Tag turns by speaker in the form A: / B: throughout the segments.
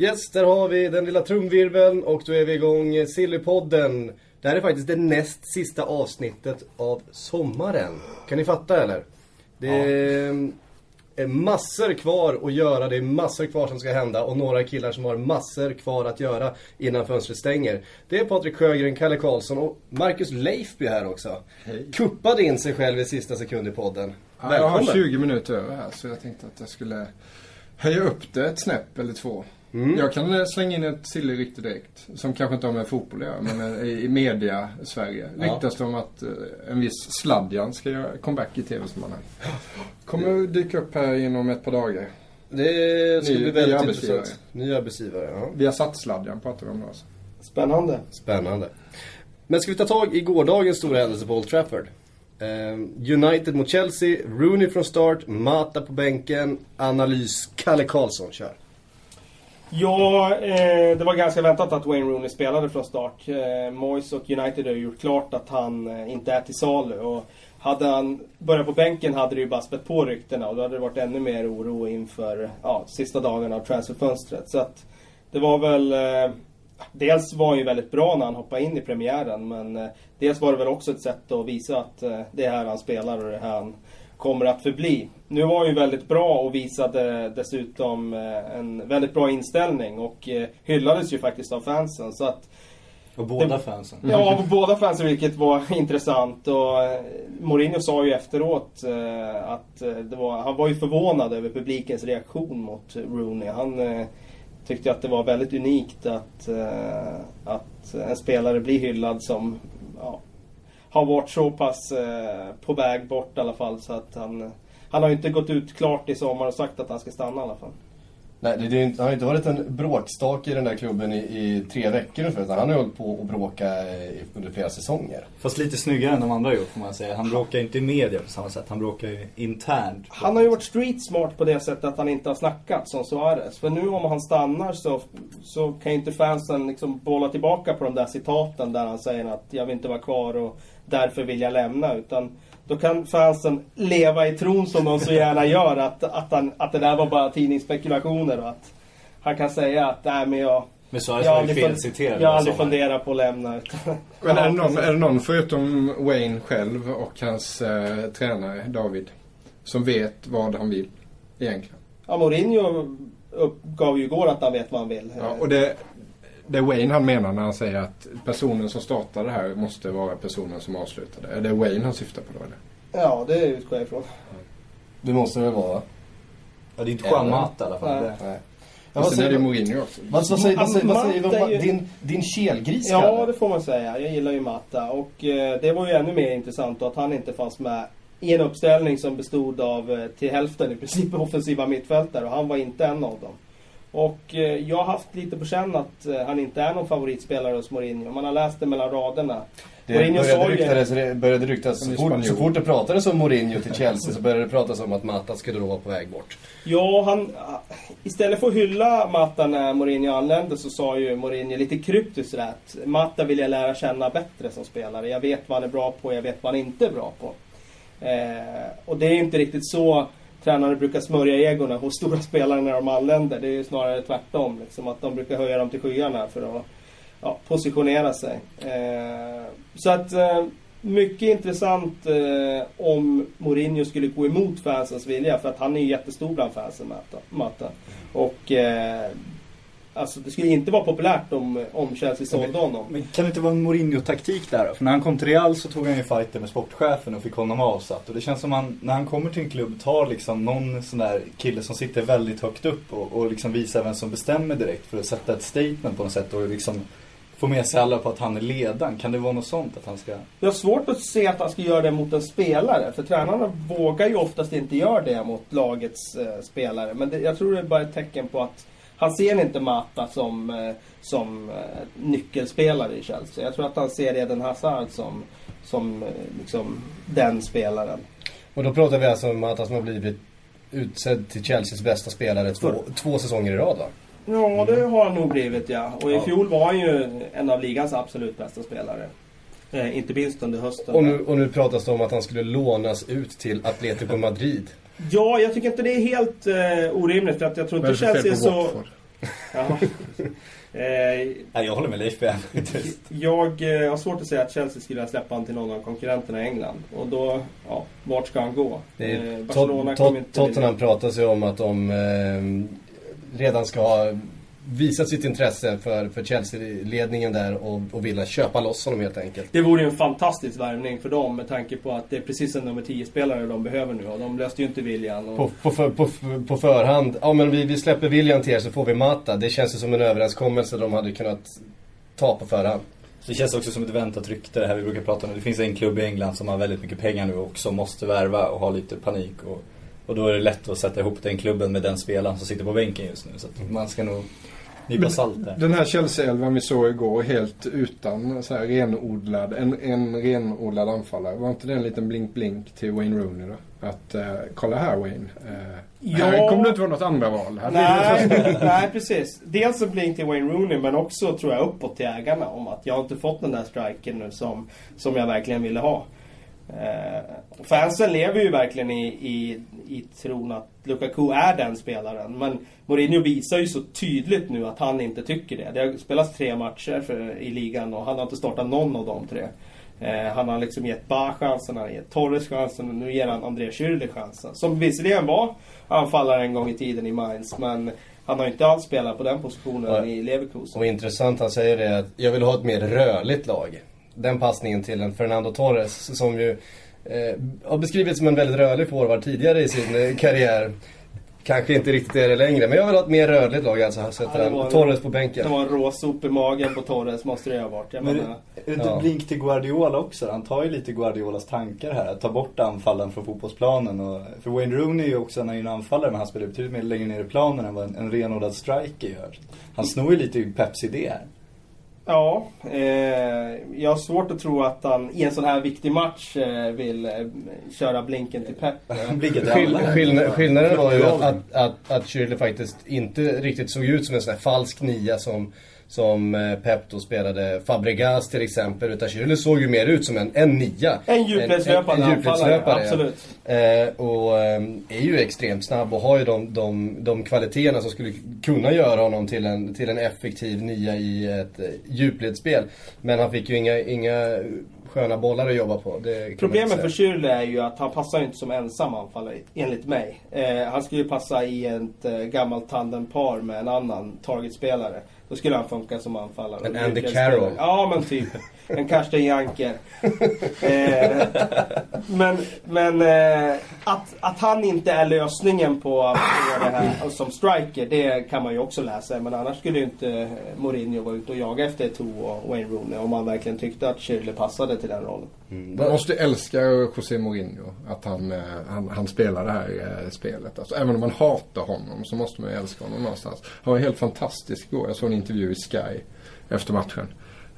A: Yes, där har vi den lilla trumvirveln och då är vi igång Sillypodden. Det här är faktiskt det näst sista avsnittet av sommaren. Kan ni fatta eller? Det är, massor kvar att göra, det är massor kvar som ska hända och några killar som har massor kvar att göra innan fönstret stänger. Det är Patrik Sjögren, Kalle Karlsson och Marcus Leifby här också.
B: Hej.
A: Kuppade in sig själv i sista sekund i podden.
B: Ja, jag har
A: Välkommen!
B: 20 minuter över här så jag tänkte att jag skulle höja upp det ett snäpp eller två.
A: Mm.
B: Jag kan slänga in ett silly rykte direkt. Som kanske inte har med fotboll att göra, men eh, i media Sverige.
A: Ja.
B: Ryktas det om att eh, en viss Sladjan ska göra comeback i tv-sammanhang. Kommer dyka upp här inom ett par dagar.
A: Det ska
B: Ny-
A: bli väldigt intressant. Ny arbetsgivare, ja.
B: Vi har satt Sladjan pratar vi om nu alltså.
C: Spännande.
A: Spännande. Men ska vi ta tag i gårdagens stora händelse på Old Trafford? Eh, United mot Chelsea, Rooney från start, Mata på bänken, analys, Kalle Karlsson kör.
C: Ja, eh, det var ganska väntat att Wayne Rooney spelade från start. Eh, Moyes och United har gjort klart att han eh, inte är till salu. Och hade han börjat på bänken hade det ju bara spett på ryktena och då hade det varit ännu mer oro inför ja, sista dagarna av transferfönstret. Så att det var väl... Eh, dels var han ju väldigt bra när han hoppade in i premiären men eh, dels var det väl också ett sätt att visa att eh, det är här han spelar och det är här han kommer att förbli. Nu var han ju väldigt bra och visade dessutom eh, en väldigt bra inställning och eh, hyllades ju faktiskt av fansen. Så att,
D: Och båda
C: Det-
D: fansen.
C: ja, av båda fansen vilket var intressant. Och eh, Mourinho sa ju efteråt att det var, han var ju förvånad över publikens reaktion mot Rooney. Han tyckte att det var väldigt unikt att, att en spelare blir hyllad som ja, har varit så pass eh, på väg bort i alla fall så att han eh, han har ju inte gått ut klart i sommar och sagt att han ska stanna i alla fall.
A: Nej, det, det, är inte- han har inte varit en bråkstake i den där klubben i, i tre veckor ungefär. utan Han har hållit på att bråka under flera säsonger.
D: Fast lite snyggare än de andra gjort får man säga. Han bråkar inte i media på samma sätt. Han bråkar ju internt.
C: Han har ju varit street smart på det sättet att han inte har snackat som Suarez. För nu om han stannar så, så kan ju inte fansen liksom bolla tillbaka på de där citaten där han säger att jag vill inte vara kvar och därför vill jag lämna. Utan då kan fansen leva i tron som de så gärna gör att, att, han, att det där var bara tidningsspekulationer och att han kan säga att nej men jag
D: Men
C: jag har
D: var ju
C: aldrig,
D: felciterad.
C: jag har aldrig funderat på att lämna. Utan,
B: Men är, det någon, är det någon förutom Wayne själv och hans eh, tränare David som vet vad han vill egentligen?
C: Ja, Mourinho uppgav ju igår att han vet vad han vill.
B: Ja, och det, det Wayne han menar när han säger att personen som startade det här måste vara personen som avslutade. Är det Wayne han syftar på då eller?
C: Ja, det utgår jag ifrån.
A: Det måste det väl vara.
D: Ja, det är inte Juan Mata i alla fall.
C: Nej.
A: Nej.
B: Ja,
A: vad
B: sen är det
A: säger,
B: Mourinho också.
A: vad, vad säger, vad säger, vad säger,
C: är ju-
A: din, din kelgris
C: Ja,
A: Kalle?
C: det får man säga. Jag gillar ju Mata. Och eh, det var ju ännu mer intressant då att han inte fanns med i en uppställning som bestod av eh, till hälften i princip offensiva mittfältare. Och han var inte en av dem. Och eh, jag har haft lite på känn att eh, han inte är någon favoritspelare hos Mourinho. Man har läst det mellan raderna.
A: Det
C: Mourinho sa
A: började
C: ju-
A: ryktas, det började ryktas så fort, så fort det pratades om Mourinho till Chelsea så började det pratas om att Mata skulle då vara på väg bort.
C: Ja, han... Istället för att hylla Matta när Mourinho anlände så sa ju Mourinho lite kryptiskt att Matta vill jag lära känna bättre som spelare. Jag vet vad han är bra på, jag vet vad han inte är bra på. Eh, och det är inte riktigt så tränare brukar smörja egorna hos stora spelare när de anländer. Det är ju snarare tvärtom. Liksom, att de brukar höja dem till skyarna för att ja, positionera sig. Eh, så att eh, mycket intressant eh, om Mourinho skulle gå emot fansens vilja för att han är ju jättestor bland fansen Mata. Och eh, alltså det skulle inte vara populärt om, om Chelsea sålde honom.
D: Men kan det inte vara en Mourinho-taktik där då? För när han kom till Real så tog han ju fighter med sportchefen och fick honom avsatt. Och det känns som han, när han kommer till en klubb, tar liksom någon sån där kille som sitter väldigt högt upp och, och liksom visar vem som bestämmer direkt för att sätta ett statement på något sätt och liksom få med sig alla på att han är ledaren. Kan det vara något sånt att han ska...
C: Jag har svårt att se att han ska göra det mot en spelare. För tränarna vågar ju oftast inte göra det mot lagets eh, spelare. Men det, jag tror det är bara ett tecken på att han ser inte Mata som, eh, som eh, nyckelspelare i Chelsea. Jag tror att han ser Eden Hazard som, som eh, liksom, den spelaren.
A: Och då pratar vi alltså om Mata som har blivit utsedd till Chelseas bästa spelare två, två säsonger i rad va?
C: Ja, det har han nog blivit ja. Och i
A: Ja.
C: fjol var han ju en av ligans absolut bästa spelare. Eh, inte minst under hösten.
A: Och nu, och nu pratas det om att han skulle lånas ut till Atletico Madrid.
C: Ja, jag tycker inte det är helt eh, orimligt. För att jag tror inte Chelsea är så... Ja. Eh,
D: Nej, jag håller med Leif Ben.
C: jag eh, har svårt att säga att Chelsea skulle släppa han till någon av konkurrenterna i England. Och då, ja, vart ska han gå? Eh, Barcelona
A: Tot-
C: kommer
A: Tot-
C: inte
A: Tottenham pratas ju om att de eh, redan ska ha visat sitt intresse för, för Chelsea-ledningen där och, och vilja köpa loss honom helt enkelt.
C: Det vore ju en fantastisk värvning för dem med tanke på att det är precis en nummer 10-spelare de behöver nu och de löste ju inte William. Och...
A: På, på, för, på, på förhand, ja men vi, vi släpper William till er så får vi Mata. Det känns ju som en överenskommelse de hade kunnat ta på förhand.
D: Det känns också som ett väntat rykte det här vi brukar prata om. Det finns en klubb i England som har väldigt mycket pengar nu och som måste värva och ha lite panik. Och, och då är det lätt att sätta ihop den klubben med den spelaren som sitter på bänken just nu. Så att man ska nog nypa salt där.
B: Den här Chelsea-elvan vi såg igår helt utan så här renodlad, en, en renodlad anfallare. Var inte det en liten blink-blink till Wayne Rooney då? Att, eh, kolla här Wayne. Eh,
C: Ja.
B: Här kommer det inte vara något andra val.
C: Nej, nej, precis. Dels så blink till Wayne Rooney men också tror jag uppåt till ägarna om att jag har inte fått den där striken nu som, som jag verkligen ville ha. Eh, fansen lever ju verkligen i, i, i tron att Lukaku är den spelaren. Men Mourinho visar ju så tydligt nu att han inte tycker det. Det har spelats tre matcher för, i ligan och han har inte startat någon av de tre. Eh, han har liksom gett Ba chansen, han har gett Torres chansen och nu ger han André Schürrle chansen. Som visserligen var anfallare en gång i tiden i Mainz men han har inte alls spelat på den positionen
A: Nej.
C: i Leverkusen.
A: Och intressant, han säger det att jag vill ha ett mer rörligt lag. Den passningen till en Fernando Torres som ju eh, har beskrivits som en väldigt rörlig forward tidigare i sin eh, karriär. Kanske inte riktigt är det längre, men jag vill ha ett mer rörligt lag alltså. Här sätter
C: Ja, det
A: han Torres på
C: Det
A: bänken.
C: var en råsop i magen på Torres måste det ju ha varit. Jag
D: Men
C: menar,
D: är det inte
A: Ja.
D: blink till Guardiola också? Han tar ju lite Guardiolas tankar här. Att ta bort anfallen från fotbollsplanen. Och, för Wayne Rooney är ju också, han är ju en anfallare men han spelar betydligt mer längre ner i planen än vad en, en renodlad striker gör. Han snor ju lite i Peps idé här.
C: Ja, eh, jag har svårt att tro att han i en sån här viktig match eh, vill eh, köra blinken till Pep.
A: Skill, skill, skillnaden var ju att, att, att, att Schürrle faktiskt inte riktigt såg ut som en sån här falsk nia som, som eh, Pep då spelade Fabregas till exempel. Utan Schürrle såg ju mer ut som en, en nia.
C: En djupledslöpande
A: En- en djupledslöpare, ja.
C: absolut.
A: Eh, och eh, är ju extremt snabb och har ju de, de, de kvaliteterna som skulle kunna göra honom till en, till en effektiv nia i ett djupledsspel. Men han fick ju inga, inga sköna bollar att jobba på.
C: Problemet för. Schürrle är ju att han passar ju inte som ensam anfallare, enligt mig. Eh, han skulle ju passa i ett eh, gammalt tandempar med en annan targetspelare. Då skulle han funka som anfallare.
A: En
C: Och
A: Andy. Carroll.
C: Ja, men typ. En Karsten Janker. eh, men men eh, att, att han inte är lösningen på, på det här som striker, det kan man ju också läsa. Men annars skulle ju inte Mourinho vara ute och jaga efter Eto'o och Wayne Rooney om han verkligen tyckte att Schürrle passade till den rollen. Mm.
B: Man måste älska José Mourinho. Att han, eh, han, han spelar det här eh, spelet. Alltså, även om man hatar honom så måste man ju älska honom någonstans. Han var helt fantastisk igår. Jag såg en intervju i Sky efter matchen.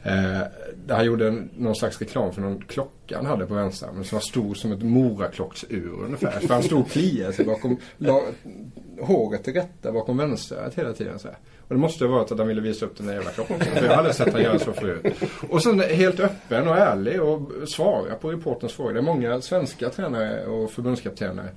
B: Eh, där han gjorde en, någon slags reklam för någon klocka han hade på vänsterarmen som var stor som ett moraklocksur ungefär. För han stod och kliade sig bakom, la, håret till rätta bakom vänsterörat hela tiden så här. Och det måste ha varit att han ville visa upp den där jävla klockan. För jag hade sett han göra så förut. Och sen helt öppen och ärlig och svara på reporterns frågor. Det är många svenska tränare och förbundskaptener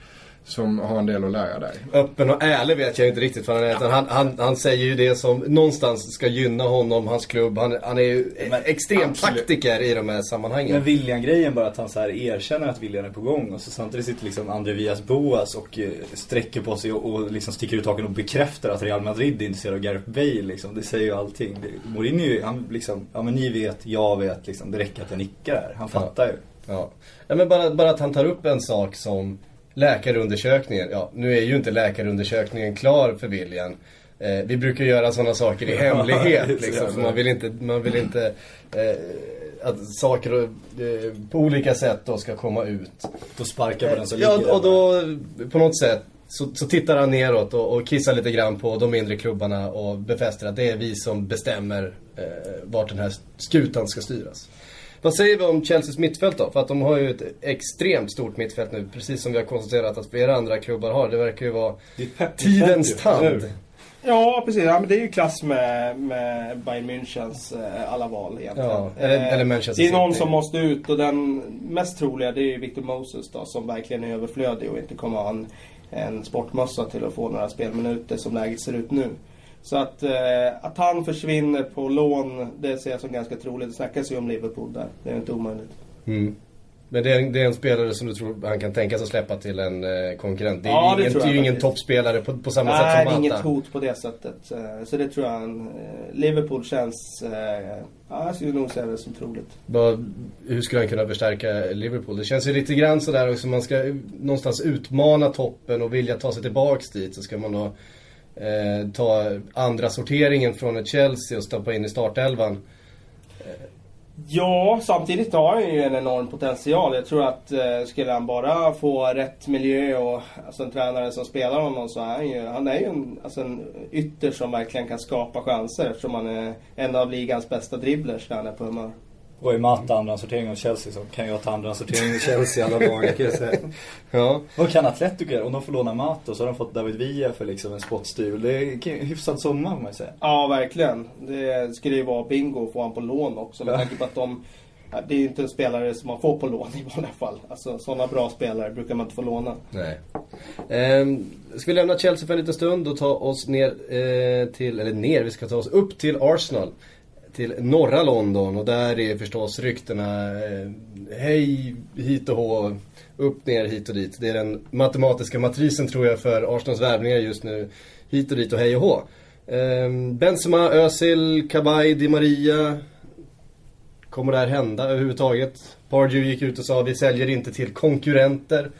B: som har en del att lära där.
A: Öppen och ärlig vet jag inte riktigt vad han är. Utan han, han, han säger ju det som någonstans ska gynna honom, hans klubb. Han, han är ju
D: Men
A: extrem
B: absolut.
A: taktiker i de här sammanhangen.
D: Men William-grejen bara att han så här erkänner att William är på gång och så samtidigt sitter liksom André Vias Boas och eh, sträcker på sig och, och liksom sticker ut haken och bekräftar att Real Madrid är intresserade av Gareth Bale liksom. Det säger ju allting. Det, Mourinho, han liksom, ja men ni vet, jag vet liksom. Det räcker att jag nickar här. Han fattar ju.
A: Ja. ja men bara, bara att han tar upp en sak som läkarundersökningen. Ja, nu är ju inte läkarundersökningen klar för William. Eh, vi brukar göra sådana saker i hemlighet.
D: så
A: liksom, för man vill inte, man vill inte eh, att saker eh, på olika sätt då ska komma ut.
D: Då sparkar på den som ligger
A: Ja, och då på något sätt så, så tittar han neråt och, och kissar lite grann på de mindre klubbarna och befäster att det är vi som bestämmer eh, vart den här skutan ska styras. Vad säger vi om Chelseas mittfält då? För att de har ju ett extremt stort mittfält nu, precis som vi har konstaterat att flera andra klubbar har. Det verkar ju vara tidens tand.
C: Ja, precis. Ja, men det är ju klass med, med Bayern Münchens eh, alla val egentligen.
A: Ja, eller-
C: Eh,
A: eller Manchester
C: Det är någon
A: City.
C: som måste ut och den mest troliga det är ju Victor Moses då som verkligen är överflödig och inte kommer ha en, en sportmössa till att få några spelminuter som läget ser ut nu. Så att, eh, att han försvinner på lån, det ser jag som ganska troligt. Det snackas ju om Liverpool där. Det är inte omöjligt.
A: Mm. Men det är, en, det är en spelare som du tror han kan tänka sig släppa till en eh, konkurrent? Det är
C: Ja,
A: ju
C: det
A: ingen, det är ingen toppspelare på, på samma
C: Nej,
A: sätt
C: det är
A: som
C: inget
A: Mata.
C: hot på det sättet. Eh, Så det tror jag han, eh, Liverpool känns, eh, ja, jag skulle nog säga det som troligt.
A: Vad- Hur skulle han kunna förstärka Liverpool? Det känns ju lite grann sådär också. Man ska någonstans utmana toppen och vilja ta sig tillbaks dit. Så ska man då eh, ta andra sorteringen från ett Chelsea och stoppa in i startelvan.
C: Ja, samtidigt har han ju en enorm potential. Jag tror att eh, skulle han bara få rätt miljö och alltså, en tränare som spelar honom så är han ju, han är ju en, alltså, en ytter som verkligen kan skapa chanser eftersom han är en av ligans bästa dribblers när han är på humör.
D: Och i matte andra sortering av Chelsea så kan jag ta andra sortering av Chelsea alla dagar kan jag säga.
A: Ja.
D: Vad kan Atletico göra? Om de får låna Mato så har de fått David Villa för liksom en spottstyvel. Det är en hyfsad sommar får man ju säga.
C: Ja, verkligen. Det skulle ju vara bingo att få han på lån också med
D: Ja.
C: tanke på att de det är ju inte en spelare som man får på lån i vanliga fall. Alltså sådana bra spelare brukar man inte få låna.
A: Nej. Ehm, ska vi lämna Chelsea för en liten stund och ta oss ner eh, till, eller ner, vi ska ta oss upp till Arsenal. Till norra London och där är förstås ryktena eh, hej hit och hå, upp ner hit och dit. Det är den matematiska matrisen tror jag för Arsenals värvningar just nu. Hit och dit och hej och hå. Ehm, Benzema, Özil, Kabay, Di Maria. Kommer det här hända överhuvudtaget? Pardew gick ut och sa vi säljer inte till konkurrenter.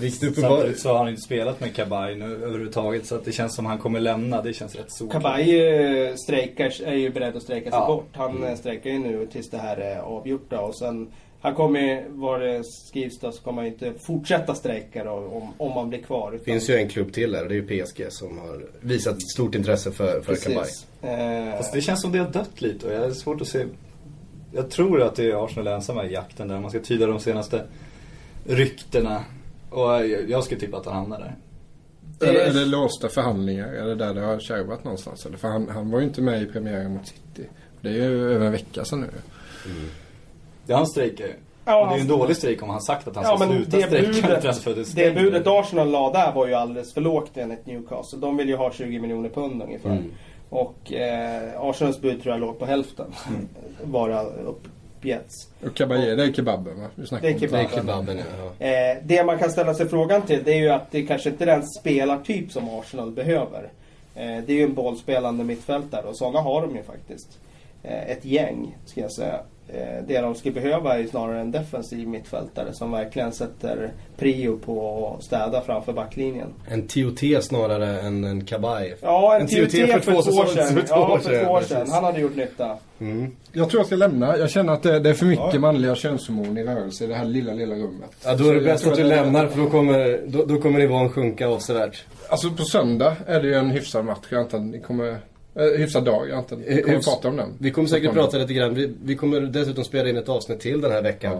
A: Vilket uppenbar...
D: Samtidigt så har han inte spelat med Kabay nu överhuvudtaget så att det känns som han kommer lämna. Det känns rätt solklart.
C: Kabay eh, strejkar, är ju beredd att strejka sig
D: Ja.
C: bort. Han mm. strejkar ju nu tills det här är avgjort då. Och sen, han kommer vad det skrivs då, så kommer han inte fortsätta strejka då om, om han blir kvar.
A: Det finns ju en klubb till där och det är ju PSG som har visat ett stort intresse för, för.
C: Precis. Eh,
D: Fast det känns som det har dött lite och jag har svårt att se. Jag tror att det är Arsenal ensamma i jakten där. Man ska tyda de senaste ryktena. Och jag, skulle tippa att han hamnar där.
C: Det
B: Är, det låsta förhandlingar? Är det där det har kärvat någonstans? Eller? För han, han var ju inte med i premiären mot City. Det är ju över en vecka sedan nu.
D: Ja, han strejkar ju.
C: Ja,
D: Och det är ju en
C: han-
D: dålig strejk om han sagt att han
C: Ja
D: ska sluta
C: det
D: strejka
C: budet, det budet Arsenal la där var ju alldeles för lågt enligt Newcastle. De vill ju ha 20 miljoner pund ungefär.
A: Mm.
C: Och eh, Arsenals bud tror jag låg på hälften.
D: Mm.
C: Bara uppgetts.
B: Och Kabaye, det är kebaben va? Vi
C: Det är
B: om
C: kebab.
A: Det är kebaben ja.
C: Eh, det man kan ställa sig frågan till det är ju att det kanske inte är den spelartyp som Arsenal behöver. Eh, det är ju en bollspelande mittfältare och sådana har de ju faktiskt. Eh, ett gäng, ska jag säga. Eh, det de skulle behöva är snarare en defensiv mittfältare som verkligen sätter prio på att städa framför backlinjen.
A: En TOT snarare än en Kabay.
C: Ja, en,
A: En
C: TOT
A: TOT
C: för, två år
A: säsonger-
C: sedan.
A: för två
C: Ja,
A: år
C: för
A: sedan,
C: två år sedan. Han hade gjort nytta.
A: Mm.
B: Jag tror jag ska lämna. Jag känner att det, det är för mycket
D: Ja.
B: manliga könshormon i rörelse i det här lilla, lilla rummet.
A: Ja, då är det bäst att du lämnar för då kommer, då, då kommer nivån sjunka avsevärt.
B: Alltså på söndag är det ju en hyfsad match. Jag antar att ni kommer... Eh, hyfsad dag. Jag antar ni
A: Eh,
B: kommer prata om den.
A: Vi kommer säkert
B: småningom.
A: prata lite grann. Vi, vi kommer dessutom spela in ett avsnitt till den här veckan.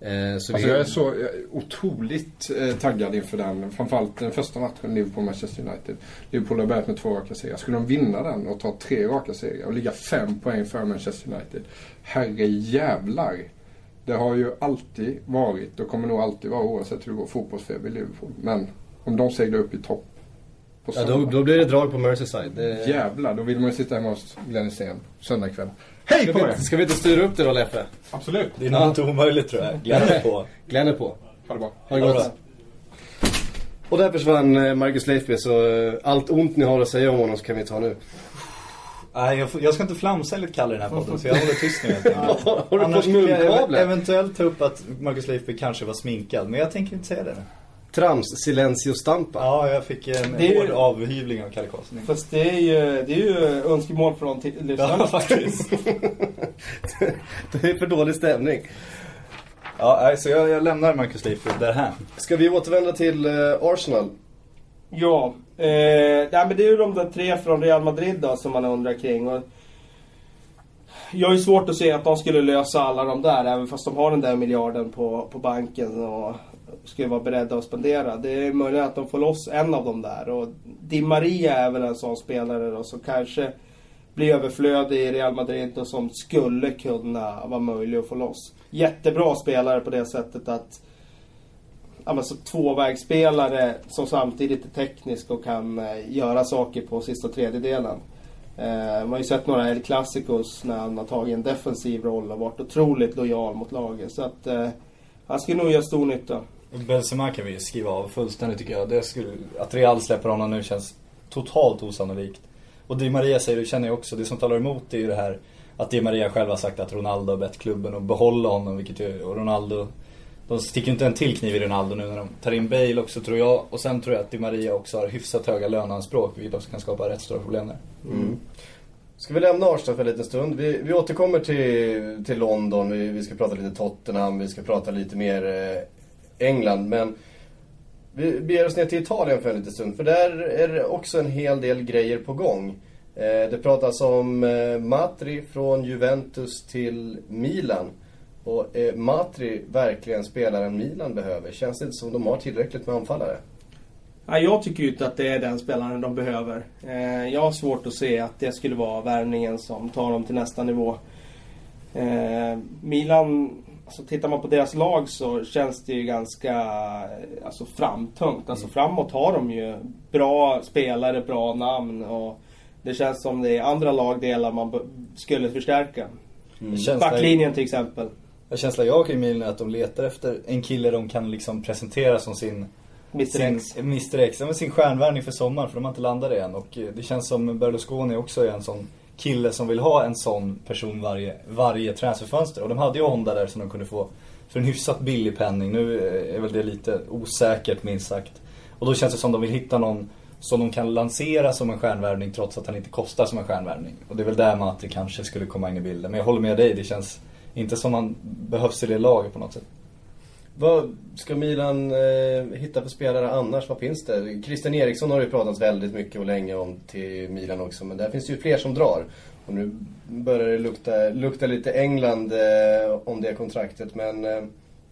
A: Eh, så
B: Alltså
A: vi,
B: jag är så jag är otroligt eh, taggad inför den. Framförallt den första matchen, Liverpool-Manchester United. Liverpool har börjat med två raka serier. Skulle de vinna den och ta tre raka serier och ligga fem poäng före Manchester United. Herre jävlar. Det har ju alltid varit och kommer nog alltid vara oavsett hur det går fotbollsfeber i Liverpool. Men om de seglar upp i topp
A: ja, då, då blir det drag på Merseyside. Det,
B: Jävlar, då vill man ju sitta hemma hos Glenn Hysén söndag kväll. Hej
A: ska,
B: på
A: vi,
B: er!
A: ska vi inte styra upp det då Leffe?
B: Absolut.
D: Det är nog inte omöjligt tror jag. Glädje på.
A: Glenn är på.
B: Ha det bra.
A: Ha det
D: Ha det
A: gott.
D: bra.
A: Och där försvann eh, Marcus Leifby så eh, allt ont ni har att säga om honom så kan vi ta nu.
D: Nej, jag, jag ska inte flamsa enligt Kalle i den här podden så jag håller tyst nu.
A: Har du fått munkavle?
D: ev- eventuellt ta upp att Marcus Leifby kanske var sminkad, men jag tänker inte säga det nu.
A: Trams, silencio stampa.
D: Ja, jag fick en
C: Det är ju-
D: avhyvling av Kalle Karlsson.
C: Fast det är ju, det är ju önskemål från lyssnarna.
D: Ja, faktiskt.
A: Det är för dålig stämning.
D: Ja, nej, så jag, jag lämnar Marcus Leifby därhän.
A: Ska vi återvända till eh, Arsenal?
C: Ja, eh, nej, men det är ju de där tre från Real Madrid då, som man undrar kring. Och jag har ju svårt att se att de skulle lösa alla de där, även fast de har den där miljarden på, på banken och skulle vara beredda att spendera. Det är möjligt att de får loss en av dem där. Och Di Maria är väl en sån spelare då, som kanske blir överflödig i Real Madrid och som skulle kunna vara möjlig att få loss. Jättebra spelare på det sättet att Alltså tvåvägsspelare som samtidigt är teknisk och kan eh, göra saker på sista tredjedelen. Eh, man har ju sett några El Clasicos när han har tagit en defensiv roll och varit otroligt lojal mot laget. Så att eh, han skulle nog göra stor nytta.
D: Benzema kan vi ju skriva av fullständigt tycker jag. Det skulle, att Real släpper honom nu känns totalt osannolikt. Och Di Maria säger, det känner jag också, det som talar emot det är ju det här att Di Maria själv har sagt att Ronaldo har bett klubben att behålla honom, vilket ju, och Ronaldo de sticker ju inte en till kniv i Ronaldo nu när de tar in Bale också tror jag. Och sen tror jag att Di Maria också har hyfsat höga löneanspråk, vilket också kan skapa rätt stora problem där.
A: Mm. Ska vi lämna Arsenal för en liten stund? Vi, vi återkommer till, till London, vi, vi ska prata lite Tottenham, vi ska prata lite mer eh, England. Men vi beger oss ner till Italien för en liten stund, för där är det också en hel del grejer på gång. Eh, det pratas om eh, Matri från Juventus till Milan. Och är Matri verkligen spelaren Milan behöver? Känns det inte som de har tillräckligt med anfallare?
C: Ja, jag tycker ju inte att det är den spelaren de behöver. Jag har svårt att se att det skulle vara värvningen som tar dem till nästa nivå. Milan, alltså tittar man på deras lag så känns det ju ganska eh, alltså, framtungt. Alltså framåt har de ju bra spelare, bra namn och det känns som det är andra lagdelar man skulle förstärka.
D: Mm.
C: Backlinjen till exempel.
D: en känsla jag har kring Milan är att de letar efter en kille de kan liksom presentera som sin
C: Mr X.
D: Mr X, ja, men sin stjärnvärvning för sommaren för de har inte landat än. Och eh, det känns som Berlusconi också är en sån kille som vill ha en sån person varje, varje transferfönster. Och de hade ju Honda där som de kunde få för en hyfsat billig penning. Nu eh, är väl det lite osäkert minst sagt. Och då känns det som de vill hitta någon som de kan lansera som en stjärnvärvning trots att han inte kostar som en stjärnvärvning. Och det är väl där Matti kanske skulle komma in i bilden. Men jag håller med dig, det känns inte som han behövs i det laget på något sätt.
A: Vad ska Milan eh, hitta för spelare annars? Vad finns det? Christian Eriksson har det ju pratats väldigt mycket och länge om till Milan också. Men där finns det ju fler som drar. Och nu börjar det lukta, lukta lite England eh, om det kontraktet. Men eh,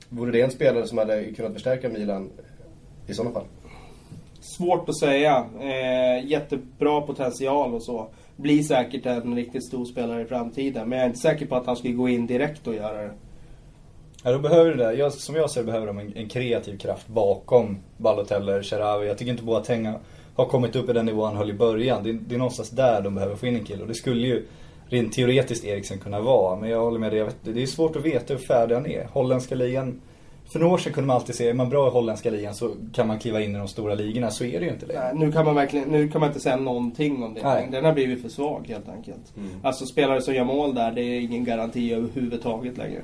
A: vore det en spelare som hade kunnat förstärka Milan i sådana fall?
C: Svårt att säga. Eh, jättebra potential och så. Blir säkert en riktigt stor spelare i framtiden. Men jag är inte säker på att han skulle gå in direkt och göra det.
D: Ja, då behöver det. Jag, som jag ser behöver de en, en kreativ kraft bakom Balotelli, Sharawi. Jag tycker inte Boateng har kommit upp i den nivå han höll i början. Det, det är någonstans där de behöver få in en kille. Och det skulle ju rent teoretiskt Eriksen kunna vara. Men jag håller med dig. Det är svårt att veta hur färdig han är. Holländska ligan. För några år sedan kunde man alltid se, är man bra i holländska ligan så kan man kliva in i de stora ligorna. Så är det ju inte längre.
C: Nej, nu kan man verkligen, nu kan man inte säga någonting om det.
D: Nej.
C: Den har blivit för svag helt enkelt. Alltså spelare som gör mål där, det är ingen garanti överhuvudtaget längre.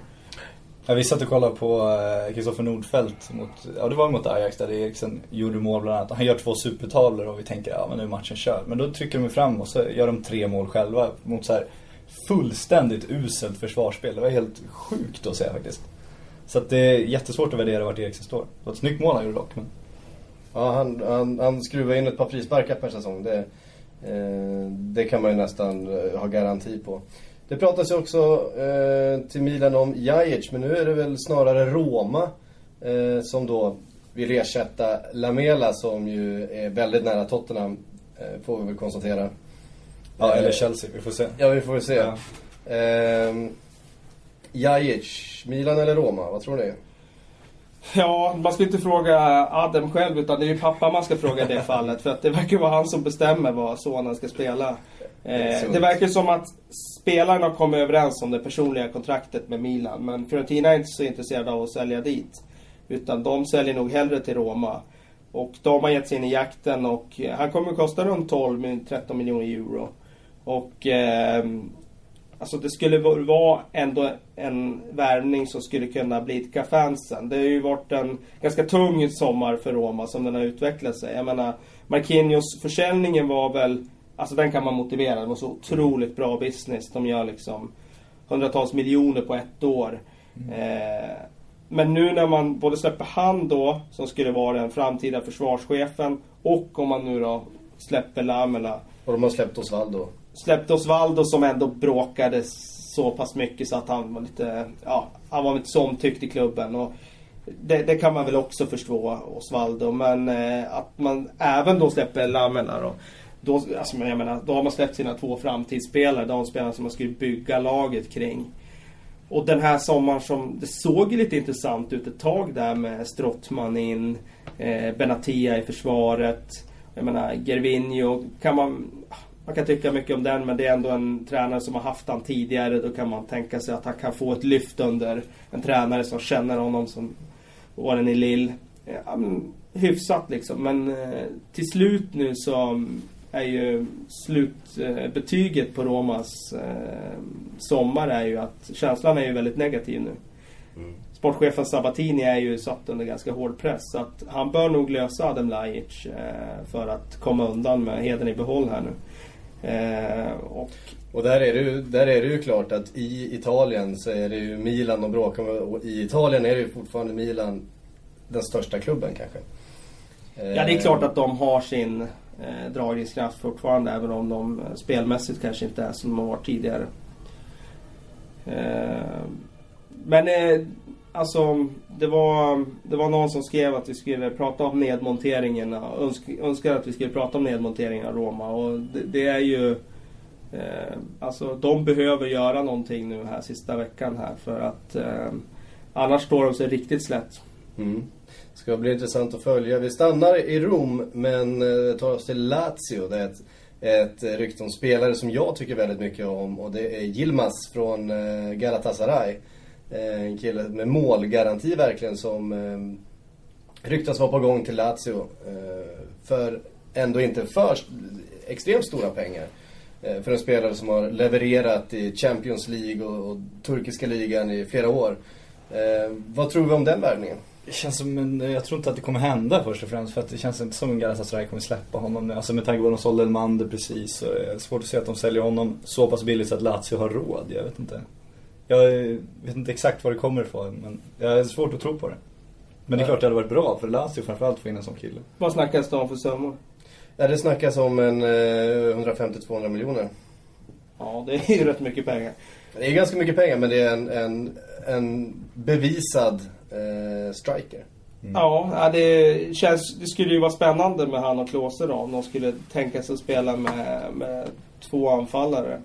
D: Ja, vi satt och kollade på eh, Kristoffer Nordfeldt mot, ja det var mot Ajax där Eriksen gjorde mål bland annat. Han gör två supertavlor och vi tänker ja men nu är matchen körd. Men då trycker de fram och så gör de tre mål själva mot så här fullständigt uselt försvarsspel. Det var helt sjukt att se faktiskt. Så att det är jättesvårt att värdera vart Eriksen står. Det var ett snyggt mål han gjorde dock. Men...
A: Ja, han, han, han skruvar in ett par frisparkar per säsong. Det, eh, det kan man ju nästan eh, ha garanti på. Det pratas ju också eh, till Milan om Jajic, men nu är det väl snarare Roma eh, som då vill ersätta Lamela som ju är väldigt nära Tottenham, eh, får vi väl konstatera.
D: Ja,
A: Eh,
D: eller Chelsea, vi får se.
A: Ja, vi får väl se.
D: Ja.
A: Eh, Jajic, Milan eller Roma, vad tror ni?
C: Ja, man ska inte fråga Adam själv utan det är ju pappa man ska fråga i det fallet. För att det verkar vara han som bestämmer vad sonen ska spela. Eh, det verkar som att spelarna har kommit överens om det personliga kontraktet med Milan. Men Fiorentina är inte så intresserade av att sälja dit. Utan de säljer nog hellre till Roma. Och de har gett sig in i jakten och eh, han kommer att kosta runt 12-13 miljoner euro. Och ehm, Alltså det skulle va- vara ändå en värvning som skulle kunna blidka fansen. Det har ju varit en ganska tung sommar för Roma som den har utvecklat sig. Jag menar, Marquinhos försäljningen var väl, alltså den kan man motivera. Det var så otroligt bra business. De gör liksom hundratals miljoner på ett år. Eh, men nu när man både släpper han då, som skulle vara den framtida försvarschefen, och om man nu då släpper Lamela
A: Och de har släppt Osvaldo.
C: släppte Osvaldo som ändå bråkade så pass mycket så att han var lite, ja, han var inte så omtyckt i klubben. Och det, det kan man väl också förstå, Osvaldo. Men eh, att man även då släpper Lamela då. Då, alltså, jag menar, då har man släppt sina två framtidsspelare, de spelarna som man skulle bygga laget kring. Och den här sommaren som, det såg ju lite intressant ut ett tag där med Strottman in, eh, Benatia i försvaret. Jag menar, Gervinho, kan man... man kan tycka mycket om den men det är ändå en tränare som har haft han tidigare. Då kan man tänka sig att han kan få ett lyft under en tränare som känner honom som åren i Lill. Ja, men, hyfsat liksom men eh, till slut nu så är ju slutbetyget på Romas eh, sommar är ju att känslan är ju väldigt negativ nu.
A: Mm.
C: Sportchefen Sabatini är ju satt under ganska hård press. Så att han bör nog lösa Adem Lajic eh, för att komma undan med heden i behåll här nu. Eh, och
A: Och där är, det ju, där är det ju klart att i Italien så är det ju Milan de bråkar med. Och i Italien är det ju fortfarande Milan den största klubben kanske.
C: Ja, det är klart att de har sin eh, dragningskraft fortfarande även om de eh, spelmässigt kanske inte är som de har varit tidigare. Eh, men eh, alltså det var, det var någon som skrev att vi skulle prata om nedmonteringen. Önsk, önskar att vi skulle prata om nedmonteringen av Roma och det, det är ju eh, Alltså de behöver göra någonting nu här sista veckan här för att eh, Annars står de sig riktigt slätt.
A: Mm. Ska bli intressant att följa. Vi stannar i Rom men eh, tar oss till Lazio. Det är ett, ett rykte om spelare som jag tycker väldigt mycket om och det är Yilmaz från eh, Galatasaray. Eh, en kille med målgaranti verkligen som ryktas vara på gång till Lazio. För ändå inte för extremt stora pengar. För en spelare som har levererat i Champions League och, och turkiska ligan i flera år. Vad tror vi om den värvningen?
D: Det känns som en, jag tror inte att det kommer hända först och främst för att det känns inte som att Galatasaray kommer släppa honom. Alltså med tanke på att de sålde Elmander precis så är det svårt att se att de säljer honom så pass billigt så att Lazio har råd. Jag vet inte. Jag vet inte exakt var det kommer ifrån men jag är svårt att tro på det. Men det är klart det hade varit bra för Lazio framförallt att få in en sån kille.
C: Vad snackas det om för summor?
A: Ja, det snackas om en eh, 150-200 miljoner.
C: Ja, det är ju rätt mycket pengar.
A: Det är ganska mycket pengar men det är en, en, en bevisad eh, striker.
C: Ja, ja, det, känns, det skulle ju vara spännande med han och Klose då om de skulle tänka sig att spela med, med två anfallare.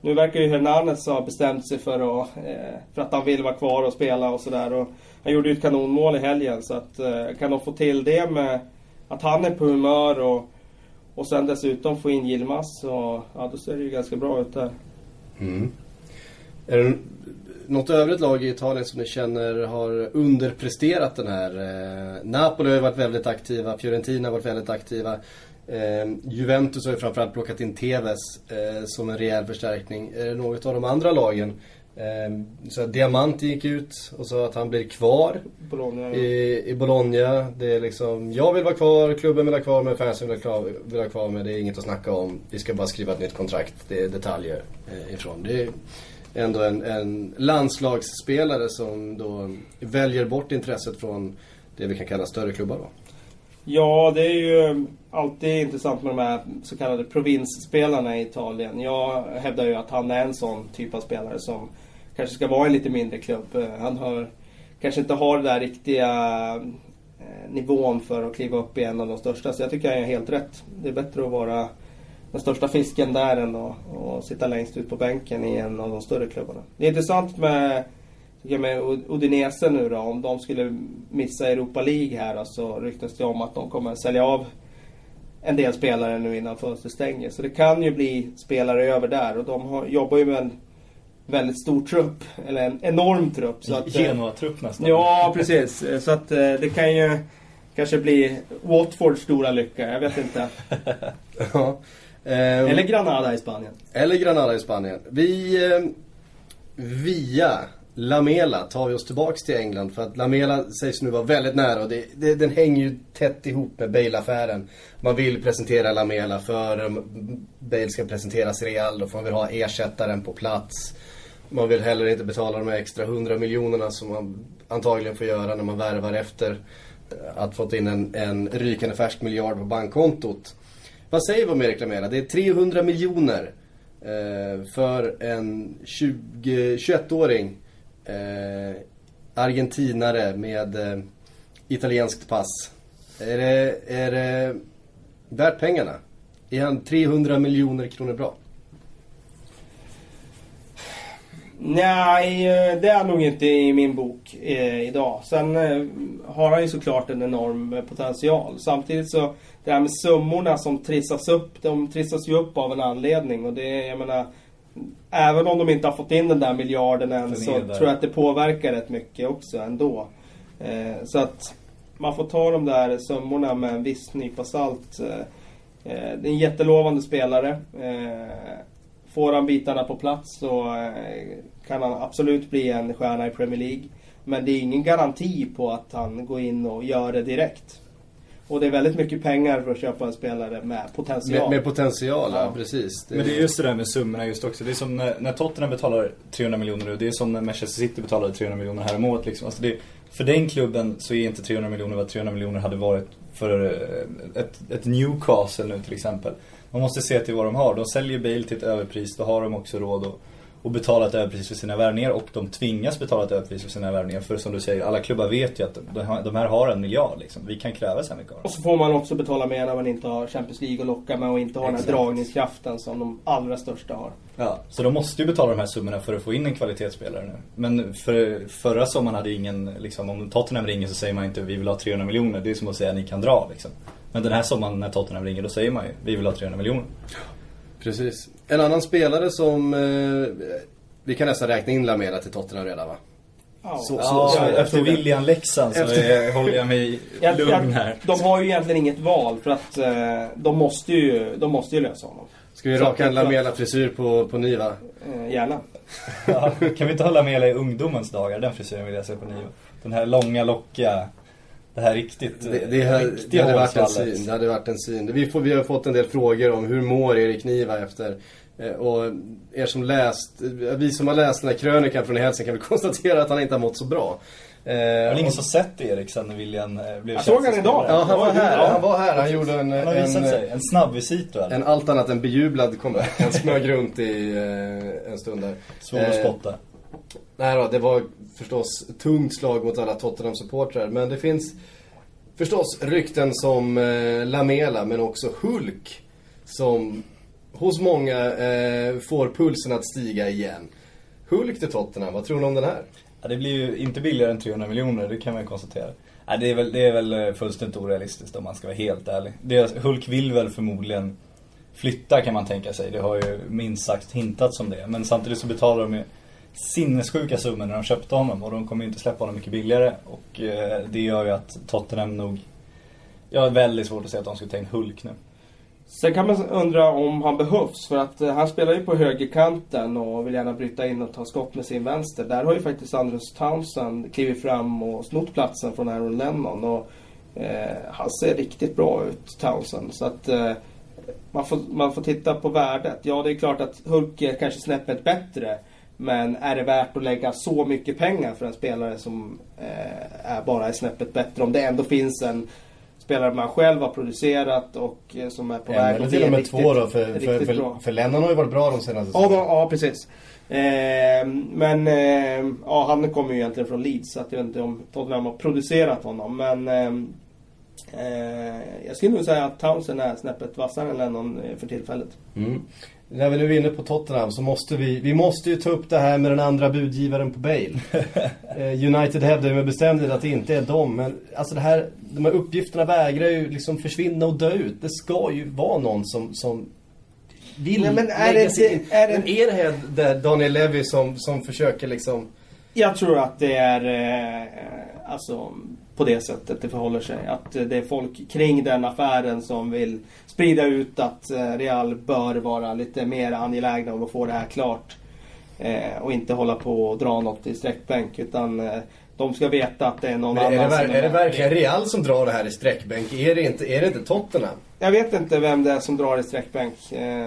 C: Nu verkar ju Hernandez ha bestämt sig för att, eh, för att han vill vara kvar och spela och sådär. Han gjorde ju ett kanonmål i helgen så att eh, kan de få till det med att han är på humör och, och sen dessutom få in Yilmaz så ja, då ser det ju ganska bra ut där.
A: Mm. Är det något övrigt lag i Italien som ni känner har underpresterat den här? Eh, Napoli har ju varit väldigt aktiva, Fiorentina har varit väldigt aktiva. Eh, Juventus har ju framförallt plockat in Tevez eh, som en rejäl förstärkning. Är det något av de andra lagen? Så Diamanti gick ut och sa att han blir kvar
C: Bologna.
A: i, i Bologna. Det är liksom, jag vill vara kvar, klubben vill ha kvar mig, fansen vill ha kvar, vill ha kvar mig. Det är inget att snacka om. Vi ska bara skriva ett nytt kontrakt. Det är detaljer ifrån. Det är ändå en, en landslagsspelare som då väljer bort intresset från det vi kan kalla större klubbar då.
C: Ja, det är ju alltid intressant med de här så kallade provinsspelarna i Italien. Jag hävdar ju att han är en sån typ av spelare som kanske ska vara i en lite mindre klubb. Han har, kanske inte har den där riktiga eh, nivån för att kliva upp i en av de största. Så jag tycker han är helt rätt. Det är bättre att vara den största fisken där än att, att sitta längst ut på bänken i en av de större klubbarna. Det är intressant med med Udinese nu då, om de skulle missa Europa League här då, så ryktas det om att de kommer sälja av en del spelare nu innan fönstret stänger. Så det kan ju bli spelare över där och de har, jobbar ju med en väldigt stor trupp, eller en enorm trupp. Så att, eh,
D: Genoa-trupp nästan.
C: Ja, precis. Så att eh, det kan ju kanske bli Watfords stora lycka, jag vet inte.
A: Ja. Ehm,
C: Eller Granada i Spanien.
A: Eller Granada i Spanien. Vi, eh, via Lamela tar vi oss tillbaks till England för att Lamela sägs nu vara väldigt nära och det, det, den hänger ju tätt ihop med Bale-affären. Man vill presentera Lamela för Bale ska presenteras Real, då får man vill ha ersättaren på plats. Man vill heller inte betala de här extra 100 miljonerna som man antagligen får göra när man värvar efter eh, att fått in en, en rykande färsk miljard på bankkontot. Vad säger vi om Erik Lamela? Det är 300 miljoner eh, för en 21-åring eh, argentinare med eh, italienskt pass. Är det, är det värt pengarna? Är han 300 miljoner kronor bra?
C: Nej, eh, det är nog inte i min bok eh, idag. Sen eh, har han ju såklart en enorm eh, potential. Samtidigt så, det här med summorna som trissas upp, de trissas ju upp av en anledning. Och det, jag menar, även om de inte har fått in den där miljarden än så tror jag att det påverkar rätt mycket också ändå. Eh, så att man får ta de där summorna med en viss nypa salt. Eh, det är en jättelovande spelare. Får han bitarna på plats så eh, kan han absolut bli en stjärna i Premier League. Men det är ingen garanti på att han går in och gör det direkt. Och det är väldigt mycket pengar för att köpa en spelare med potential.
A: Med, med potential, ja,
C: Ja.
A: precis.
D: Men det är just det där med summorna just också. Det är som när, när Tottenham betalar 300 miljoner nu. Det är som när Manchester City betalade 300 miljoner här om året. Liksom. Alltså det, för den klubben så är inte 300 miljoner vad 300 miljoner hade varit för eh, ett, ett Newcastle nu till exempel. Man måste se till vad de har. De säljer Bale till ett överpris. Då har de också råd att, att betala ett överpris för sina värvningar. Och de tvingas betala ett överpris för sina värvningar. För som du säger, alla klubbar vet ju att de, här- har en miljard. Liksom. Vi kan kräva så här mycket av dem.
C: Och så får man också betala mer när man inte har Champions League att locka med och inte har den här
D: Exakt.
C: dragningskraften som de allra största har.
D: Ja, så de måste ju betala de här summorna för att få in en kvalitetsspelare nu. Men för, förra sommaren hade ingen, liksom, om Tottenham ringer så säger man inte vi vill ha 300 miljoner. Det är som att säga ni kan dra liksom. Men den här sommaren när Tottenham ringer då säger man ju vi vill ha 300 miljoner.
A: Precis. En annan spelare som... Eh, vi kan nästan räkna in Lamela till Tottenham redan va?
C: Ja.
A: Så-
D: Ja,
A: så-
D: efter
A: jag tror det.
D: William Leksand så
A: Efter-
D: håller jag mig lugn här.
C: De har ju egentligen inget val för att eh, de, måste ju, de måste ju lösa honom.
A: Ska vi
C: Så
A: raka en Lamela-frisyr på, på Niva?
C: Eh, gärna.
D: Ja, kan vi inte hålla med i ungdomens dagar? Den frisyren vill jag se på Niva. Den här långa, lockiga, det här riktigt,
A: Det, det, här, det, hade varit en syn, det hade varit en syn. Vi, får, vi har fått en del frågor om hur mår Erik Niva efter eh, och er som läst, vi som har läst den här krönikan från Hälsing kan väl konstatera att han inte har mått så bra. Eh,
D: Det är väl ingen som sett Erik sen när William eh, blev
C: Jag såg han idag.
A: Ja, han var här. Han var här. Han gjorde en,
D: Han har
A: en,
D: sig. En snabb visit väl?
A: en allt annat än bejublad comeback. Han smög runt i eh, en stund där.
D: Svår att
A: Eh,
D: spotta.
A: Nej då, det var förstås tungt slag mot alla Tottenham-supportrar. Men det finns förstås rykten som eh, Lamela, men också Hulk. Som hos många eh, får pulsen att stiga igen. Hulk till Tottenham, vad tror ni om den här?
D: Ja, det blir ju inte billigare än 300 miljoner, det kan man ju konstatera. Ja, det, är väl, det är väl eh, fullständigt orealistiskt om man ska vara helt ärlig. Det, Hulk vill väl förmodligen flytta kan man tänka sig. Det har ju minst sagt hintats om det. Men samtidigt så betalar de ju sinnessjuka summor när de köpte honom och de kommer ju inte släppa honom mycket billigare. Och eh, det gör ju att Tottenham nog... Jag har väldigt svårt att se att de skulle ta in Hulk nu.
C: Sen kan man undra om han behövs för att eh, han spelar ju på högerkanten och vill gärna bryta in och ta skott med sin vänster. Där har ju faktiskt Andrews Townsend klivit fram och snott platsen från Aaron Lennon. Och, eh, han ser riktigt bra ut, Townsend. Så att eh, man, får, man får titta på värdet. Ja, det är klart att Hulk är kanske snäppet bättre. Men är det värt att lägga så mycket pengar för en spelare som eh, är bara är snäppet bättre? Om det ändå finns en spelare man själv har producerat och eh, som är på väg
A: eller till och med
C: riktigt-
A: två då, för, för, för, för Lennon har ju varit bra de senaste
C: Ja, då, ja precis. Eh, men eh, ja, han kommer ju egentligen från Leeds så att jag vet inte om Tottenham har producerat honom. Men eh, eh, jag skulle nog säga att Townsend är snäppet vassare än Lennon eh, för tillfället.
A: Mm. När vi nu är inne på Tottenham så måste vi, vi måste ju ta upp det här med den andra budgivaren på Bale. Eh, United hävdar ju med bestämdhet att det inte är dem. Men alltså det här, de här uppgifterna vägrar ju liksom försvinna och dö ut. Det ska ju vara någon som, som vill
C: Nej, men är det
A: sig in.
C: är det-
A: Men är det här där Daniel Levy som, som försöker liksom...
C: Jag tror att det är eh, alltså på det sättet det förhåller sig. Att det är folk kring den affären som vill sprida ut att eh, Real bör vara lite mer angelägna om att få det här klart. Eh, och inte hålla på och dra något i sträckbänk. Utan eh, de ska veta att det är någon
A: Men är, det,
C: annan som
A: är det
C: med.
A: verkligen Real som drar det här i sträckbänk? Är det inte, är det inte Tottenham?
C: Jag vet inte vem det är som drar i sträckbänk. Eh,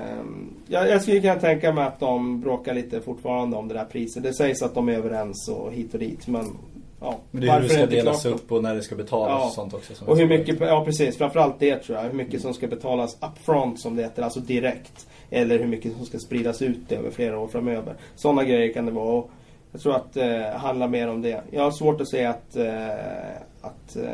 C: jag, jag skulle kunna tänka mig att de bråkar lite fortfarande om det där priset. Det sägs att de är överens och hit och dit. Men ja,
D: Men det är hur det ska delas upp och när det ska betalas
C: Ja.
D: och sånt också. som
C: Och hur mycket, ja precis, framförallt det tror jag. Hur mycket som ska betalas upfront som det heter, alltså direkt. Eller hur mycket som ska spridas ut över flera år framöver. Sådana grejer kan det vara. Och jag tror att det eh, handlar mer om det. Jag har svårt att se att, eh, att eh,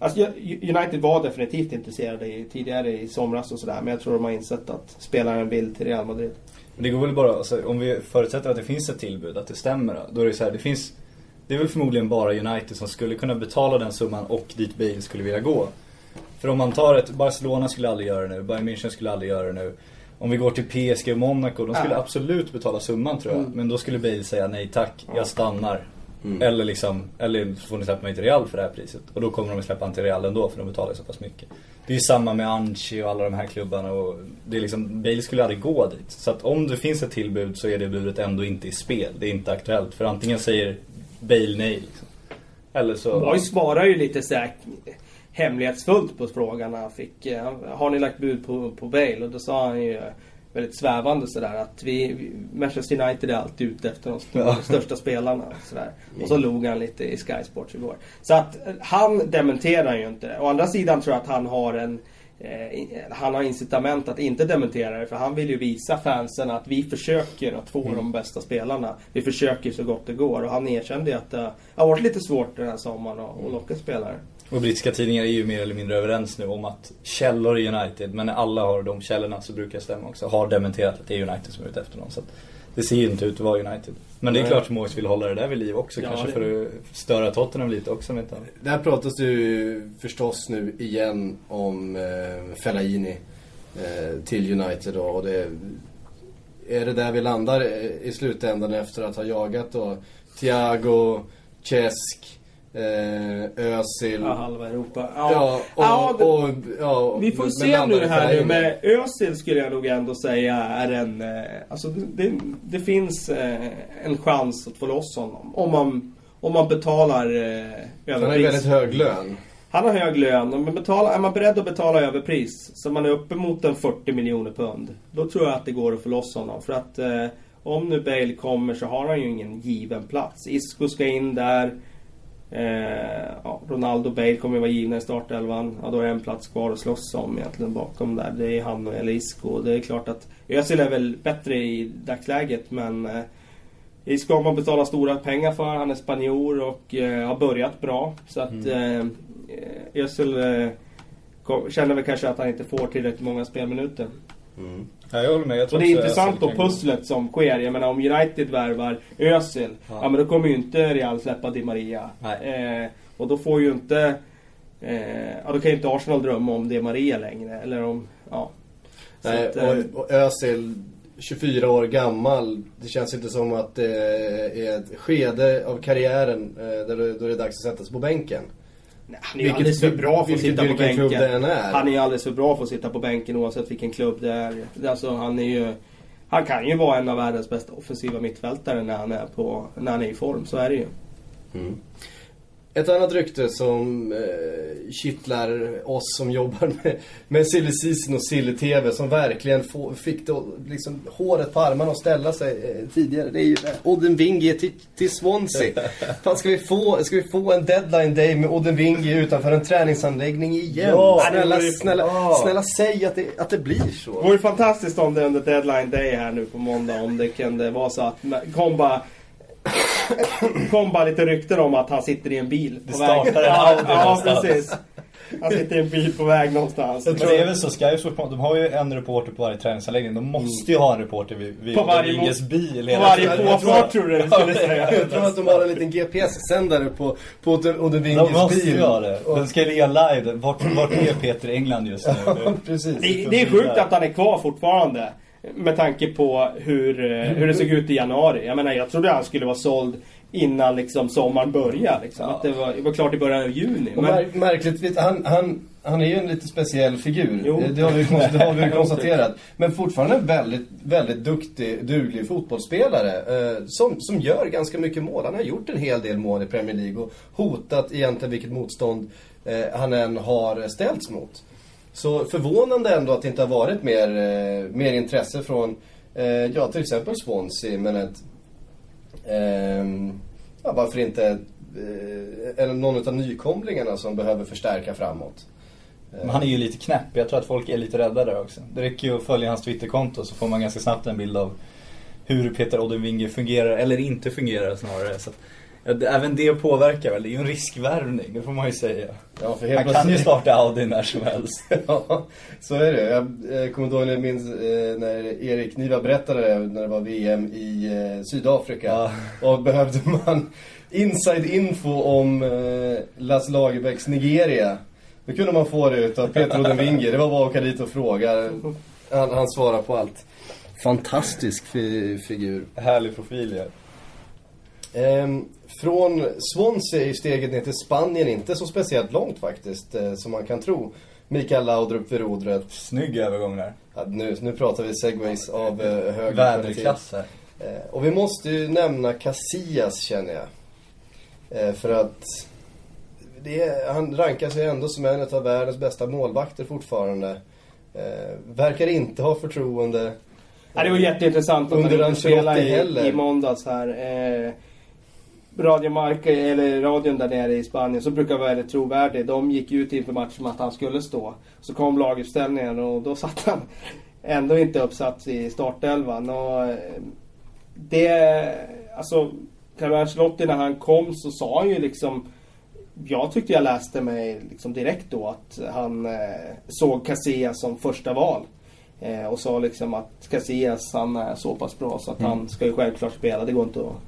C: Alltså, United var definitivt intresserade i, tidigare i somras och sådär. Men jag tror de har insett att spelaren vill till Real Madrid.
D: Det går väl bara, alltså, om vi förutsätter att det finns ett tillbud, att det stämmer. Då är det så här, det finns Det är väl förmodligen bara United som skulle kunna betala den summan och dit Bale skulle vilja gå. För om man tar ett, Barcelona skulle aldrig göra det nu, Bayern München skulle aldrig göra det nu. Om vi går till PSG och Monaco, de skulle
C: Ja.
D: absolut betala summan tror jag.
C: Mm.
D: Men då skulle Bale säga nej tack,
C: Ja.
D: jag stannar.
A: Mm.
D: Eller liksom, eller så får ni släppa mig till Real för det här priset. Och då kommer de att släppa han till Real ändå för de betalar så pass mycket. Det är ju samma med Anchi och alla de här klubbarna och det är liksom, Bale skulle aldrig gå dit. Så att om det finns ett tillbud så är det budet ändå inte i spel. Det är inte aktuellt. För antingen säger Bale nej liksom. Eller så...
C: Boy svarar ju lite så här hemlighetsfullt på frågan han fick eh, Har ni lagt bud på, på Bale? Och då sa han ju väldigt svävande sådär att vi, Manchester United är alltid ute efter de st-
D: Ja.
C: största spelarna. Och, sådär. och så log han lite i Sky Sports igår. Så att eh, han dementerar ju inte. Å andra sidan tror jag att han har en Eh, han har incitament att inte dementera det för han vill ju visa fansen att vi försöker att få de bästa spelarna. Vi försöker så gott det går och han erkände ju att eh, det har varit lite svårt den här sommaren att locka spelare.
D: Och brittiska tidningar är ju mer eller mindre överens nu om att källor i United, men när alla har de källorna så brukar det stämma också, har dementerat att det är United som är ute efter dem. Så att det ser ju inte ut att vara United. Men det är klart Moyes vill hålla det där vid liv också,
C: Ja,
D: kanske
C: det-
D: för att störa Tottenham lite också inte annat.
A: Där pratas det ju förstås nu igen om eh, Fellaini eh, till United då, och det är det där vi landar eh, i slutändan efter att ha jagat då Thiago, Cesk, eh, Özil.
C: Ja, halva Europa.
A: Ja, och,
C: Ja, det-
A: och, ja,
C: Vi får
A: men
C: se nu
A: i
C: här nu med Özil skulle jag nog ändå säga är en... Eh, alltså det, det, det finns eh, en chans att få loss honom. Om man, om man betalar eh,
A: Han har ju
C: överpris.
A: väldigt hög lön.
C: Han har hög lön. Men betala, är man beredd att betala överpris så man är uppe mot en 40 miljoner pund. Då tror jag att det går att få loss honom. För att eh, om nu Bale kommer så har han ju ingen given plats. Isco ska in där. Eh, ja, Ronaldo och Bale kommer ju vara givna i startelvan. Ja, då är en plats kvar att slåss om egentligen bakom där. Det är han och eller Isco. Det är klart att Özil är väl bättre i dagsläget men eh, Isco har man betalat stora pengar för. Han är spanjor och eh, har börjat bra. Så att eh, Özil eh, kom- känner väl kanske att han inte får tillräckligt många spelminuter.
A: Mm.
D: Ja, jag håller med. Jag tror
C: Och det är intressant då pusslet som sker. Jag menar om United värvar Özil. Ja.
D: Ja.
C: men då kommer ju inte Real släppa Di Maria. Eh, och då får ju inte... Eh, ja då kan ju inte Arsenal drömma om Di Maria längre. Eller om... Ja.
A: Nej,
C: att, eh,
A: och, och Özil, 24 år gammal. Det känns inte som att det är ett skede av karriären eh, där det, då det är dags att sätta sig på bänken.
C: Nej, han är
A: vilket-
C: alldeles för bra för att sitta på bänken.
A: är.
C: Han är alldeles för bra för att sitta på bänken oavsett vilken klubb det är. Alltså han är ju... Han kan ju vara en av världens bästa offensiva mittfältare när han är, på, när han är i form. Så är det ju.
A: Mm. Ett annat rykte som eh, kittlar oss som jobbar med, med silly season och silly TV som verkligen få, fick då, liksom, håret på armarna att ställa sig eh, tidigare. Det är ju det Odden Winge till, till Swansea. Fan, ska, vi få, ska vi få en deadline day med Odden Winge utanför en träningsanläggning igen?
D: Ja,
A: snälla,
C: det vore ju-
A: snälla,
D: ja.
A: snälla säg att det, att det blir
C: Det
A: så.
C: vore ju fantastiskt om det under deadline day här nu på måndag om det kunde vara så att kom bara kom bara lite rykten om att han sitter i en bil
D: Det
C: på
D: startar
C: väg.
D: en
C: Ja,
D: Audi
C: ja
D: någonstans.
C: precis. Han sitter i en bil på väg någonstans.
D: Men det är väl så, Sky Sports, de har ju en reporter på varje träningsanläggning. De måste ju ha en reporter vid, vid
C: På varje
D: Rodriguez bil
C: På varje påfart tror du det skulle säga.
A: Jag tror att de har en liten GPS-sändare på, på Odden Odden
D: De måste
A: bil.
D: ju ha det.
A: Och-
D: Den ska ju ligga live. Vart, vart är Peter i England just nu?
A: Precis.
C: Det, det är sjukt att han är kvar fortfarande. Med tanke på hur, eh, hur det såg ut i januari. Jag menar jag trodde han skulle vara såld innan liksom sommaren började. Liksom.
D: Ja.
C: Att det var, det var klart i början av juni. Men,
A: mär, märkligt, han, han, han är ju en lite speciell figur.
C: Jo.
A: Det har vi, det har vi konstaterat. Men fortfarande en väldigt, väldigt duktig, duglig fotbollsspelare. Eh, som, som gör ganska mycket mål. Han har gjort en hel del mål i Premier League och hotat egentligen vilket motstånd eh, han än har ställts mot. Så förvånande ändå att det inte har varit mer, eh, mer intresse från, eh, ja till exempel Swansea, men ett ehm, ja, varför inte eh, eller någon av nykomlingarna som behöver förstärka framåt.
D: Men han är ju lite knäpp. Jag tror att folk är lite rädda där också. Det räcker ju att följa hans Twitterkonto så får man ganska snabbt en bild av hur Peter Oddenvinge fungerar, eller inte fungerar snarare. Så att Ja, det, även det påverkar väl. Det är ju en riskvärvning, det får man ju säga.
A: Ja, för helt
D: Han kan ju starta Audi när som helst.
A: Ja, så är det. Jag eh, kommer ihåg när jag minns eh, när Erik Niva berättade det när det var VM i eh, Sydafrika.
D: Ja.
A: Och behövde man inside info om eh, Las Lagerbäcks Nigeria. Då kunde man få det utav Peter Odenvinge. Det var bara att åka dit och fråga. Han, han svarar på allt. Fantastisk fi figur.
D: Härlig profil ja.
A: Ehm, från Swansea är steget ner till Spanien inte så speciellt långt faktiskt, eh, som man kan tro. Mikael Laudrup vid rodret.
D: Snygg övergång där.
A: Ja, nu, nu pratar vi segways av eh, hög
D: Väderklass här.
A: kvalitet. Eh, och vi måste ju nämna Casillas känner jag. Eh, för att det är, han rankar sig ändå som en av världens bästa målvakter fortfarande. Eh, verkar inte ha förtroende.
C: Ja, det var jätteintressant att
A: Under
C: han inte spelade i, i måndags här. Eh, Radio Marca, eller radion där nere i Spanien, så brukar vara väldigt trovärdig. De gick ut inför matchen med att han skulle stå. Så kom laguppställningen och då satt han ändå inte uppsatt i startelvan. Och eh, det, alltså, Carlo Ancelotti när han kom så sa han ju liksom jag tyckte jag läste mig liksom direkt då att han eh, såg Casillas som första val. Eh, och sa liksom att Casillas han är så pass bra så att han ska ju självklart spela. Det går inte att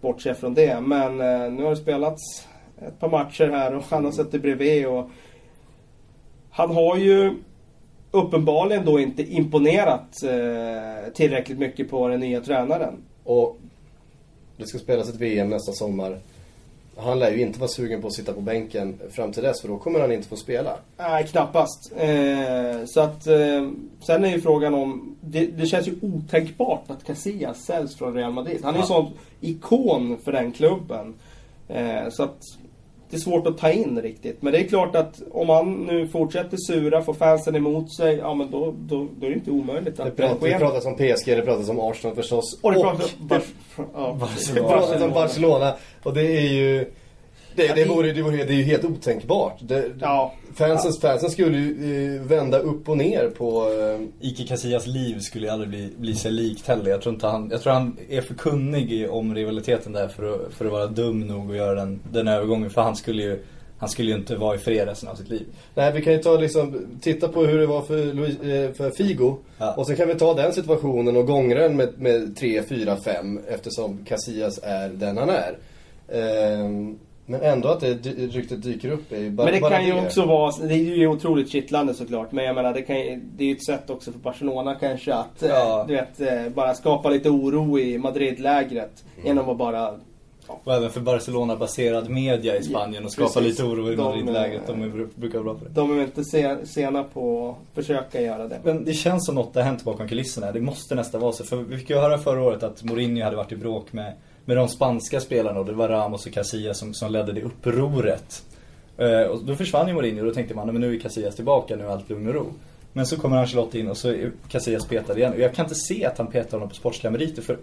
C: bortse från det. Men eh, nu har det spelats ett par matcher här och han har suttit bredvid och han har ju uppenbarligen då inte imponerat eh, tillräckligt mycket på den nya tränaren.
A: Och det ska spelas ett VM nästa sommar. Han lär ju inte vara sugen på att sitta på bänken fram till dess för då kommer han inte få spela.
C: Nej, knappast. Eh, så att, eh, sen är ju frågan om... Det, det känns ju otänkbart att Casillas säljs från Real Madrid. Han är ju
D: Ja.
C: sån ikon för den klubben. Eh, så att det är svårt att ta in riktigt. Men det är klart att om han nu fortsätter sura, får fansen emot sig, ja men då, då, då är det inte omöjligt
A: Det,
C: att
A: det
C: sker.
A: pratas om PSG, det pratas om Arsenal förstås.
C: Och det
A: och
C: pratas om Bar- ja, precis.
A: det pratas om Barcelona. Och det är ju... Det, det, vore, det, vore, det är ju helt otänkbart. Det,
C: Ja.
A: fansen, fansen skulle ju eh, vända upp och ner på... Eh,
D: Ike Casillas liv skulle ju aldrig bli, bli sig likt heller. Jag tror, inte han, jag tror han är för kunnig i- om rivaliteten där för att, för att vara dum nog att göra den, den övergången. För han skulle ju, han skulle ju inte vara i fred resten av sitt liv.
A: nej, vi kan ju ta liksom, titta på hur det var för, Luis, eh, för Figo.
D: Ja.
A: Och sen kan vi ta den situationen och gångra den med, med 3, 4, 5 eftersom Casillas är den han är. Ehm, men ändå att det ryktet dyker upp är ju bara
C: Men det
A: bara
C: kan ju också vara, det är ju otroligt kittlande såklart. Men jag menar det, kan, det är ju ett sätt också för Barcelona kanske att, eh,
D: Ja.
C: du vet, eh, bara skapa lite oro i Madrid-lägret. Genom att bara,
D: Och även för Barcelona-baserad media i Spanien och skapa
C: Precis.
D: lite oro i
C: De,
D: Madrid-läget. De,
C: eh,
D: är, brukar vara bra på det.
C: de är inte se- sena på att försöka göra det.
D: Men det känns som något har hänt bakom kulisserna. Det måste nästan vara så. För vi fick ju höra förra året att Mourinho hade varit i bråk med, med de spanska spelarna. Och det var Ramos och Casillas som, som ledde det upproret. Eh, och då försvann ju Mourinho och då tänkte man, men nu är Casillas tillbaka, nu är allt lugn och ro. Men så kommer Ancelotti in och så är Casillas petad igen. Och jag kan inte se att han petar honom på sportsliga meriter. För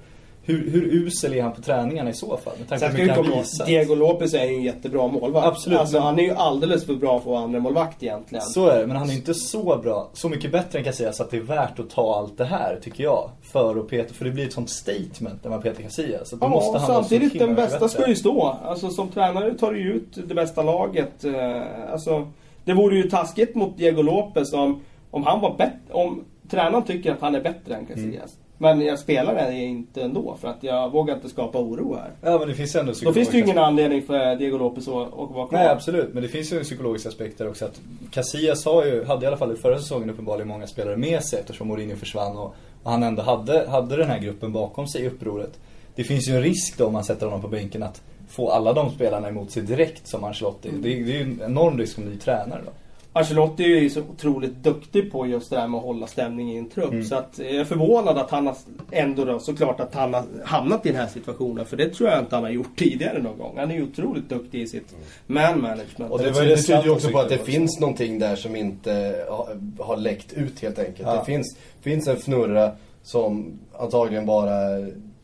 D: hur, hur usel är han på träningarna i så fall? Med tanke på hur mycket han visat.
C: Diego Lopez är ju en jättebra målvakt.
D: Absolut,
C: Alltså,
D: men-
C: han är ju alldeles för bra för att vara andra målvakt egentligen.
D: Så är det, men han är inte så bra, så mycket bättre än Casillas att det är värt att ta allt det här, tycker jag. För att peta, för det blir ett sånt statement när man petar Casillas. Så
C: Ja,
D: måste han
C: samtidigt den bästa ska ju stå. Alltså som tränare tar du ju ut det bästa laget. Eh, Alltså, det vore ju taskigt mot Diego Lopez om, om han var bättre. Om tränaren tycker att han är bättre än Casillas.
D: Mm.
C: Men jag spelar det inte ändå för att jag vågar inte skapa oro här.
D: Ja, men det finns ändå
C: Då finns det ju ingen anledning för Diego Lopez att, vara kvar.
D: Nej, absolut. Men det finns ju en psykologisk aspekt där också. Att Casillas har ju, hade i alla fall i förra säsongen uppenbarligen många spelare med sig eftersom Mourinho försvann och, och han ändå hade, hade den här gruppen bakom sig i upproret. Det finns ju en risk då om man sätter honom på bänken att få alla de spelarna emot sig direkt som Ancelotti. Det, det är ju en enorm risk som ny tränare då.
C: Ancelotti är ju så otroligt duktig på just det här med att hålla stämning i en trupp.
D: Mm.
C: Så att jag är förvånad att han har ändå då såklart att han har hamnat i den här situationen. För det tror jag inte han har gjort tidigare någon gång. Han är ju otroligt duktig i sitt man management.
A: Och
D: det
A: det, det tyder ju också på att det finns någonting där som inte har, har läckt ut helt enkelt.
D: Ja.
A: Det finns, finns en fnurra som antagligen bara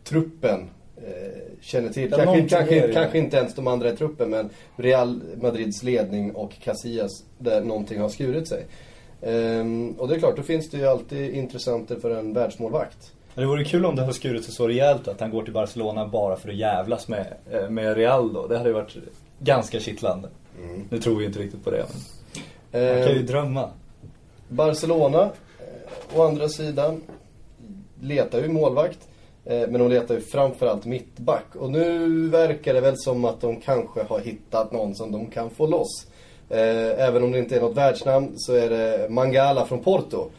A: truppen eh, känner till. Kanske, kanske, kanske inte ens de andra i truppen men Real Madrids ledning och Casillas där någonting har skurit sig. Ehm, och det är klart, då finns det ju alltid intressenter för en världsmålvakt.
D: Det vore kul om det hade skurit sig så rejält att han går till Barcelona bara för att jävlas med, eh, med Real då. Det hade ju varit ganska kittlande.
A: Mm.
D: Nu tror vi inte riktigt på det. Men man kan ju
A: Eh,
D: drömma.
A: Barcelona, eh, å andra sidan, letar ju målvakt. Eh, men de letar ju framförallt mittback. Och nu verkar det väl som att de kanske har hittat någon som de kan få loss. Eh, även om det inte är något världsnamn så är det Mangala från Porto.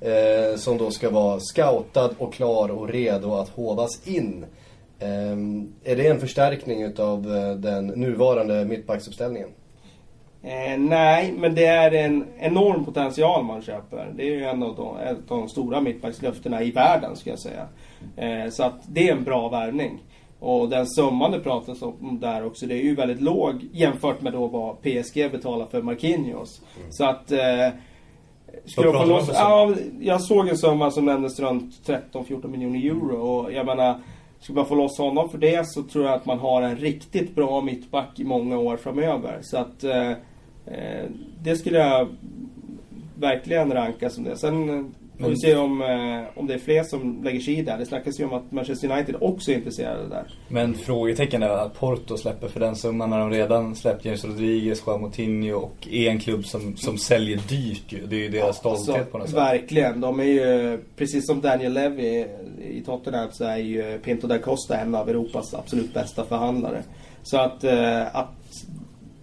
A: Eh, som då ska vara scoutad och klar och redo att hovas in. Är det en förstärkning utav den nuvarande mittbacksuppställningen?
C: Eh, nej, men det är en enorm potential man köper. Det är ju en av de, ett av de stora mittbackslöftena i världen, skulle jag säga. Eh, så att det är en bra värvning. Och den summan det pratas om där också, det är ju väldigt låg jämfört med då vad PSG betalar för Marquinhos. Så att... Eh, skulle jag, loss, ja, jag såg en summa som nämndes runt 13-14 miljoner euro. Och jag menar, skulle man få loss honom för det så tror jag att man har en riktigt bra mittback i många år framöver. Så att eh, eh, det skulle jag verkligen ranka som det. Sen eh, får vi
D: Men-
C: se om, eh, om det är fler som lägger sig i där. Det snackas ju om att Manchester United också är intresserade där.
D: Men frågetecken är att Porto släpper för den summan när de redan släppt James Rodriguez, Juan Moutinho och är en klubb som, som säljer dyrt ju. Det är ju deras stolthet på något sätt.
C: Alltså, Verkligen. De är ju, precis som Daniel Levy i Tottenham så är ju Pinto da Costa en av Europas absolut bästa förhandlare. Så att, eh, att,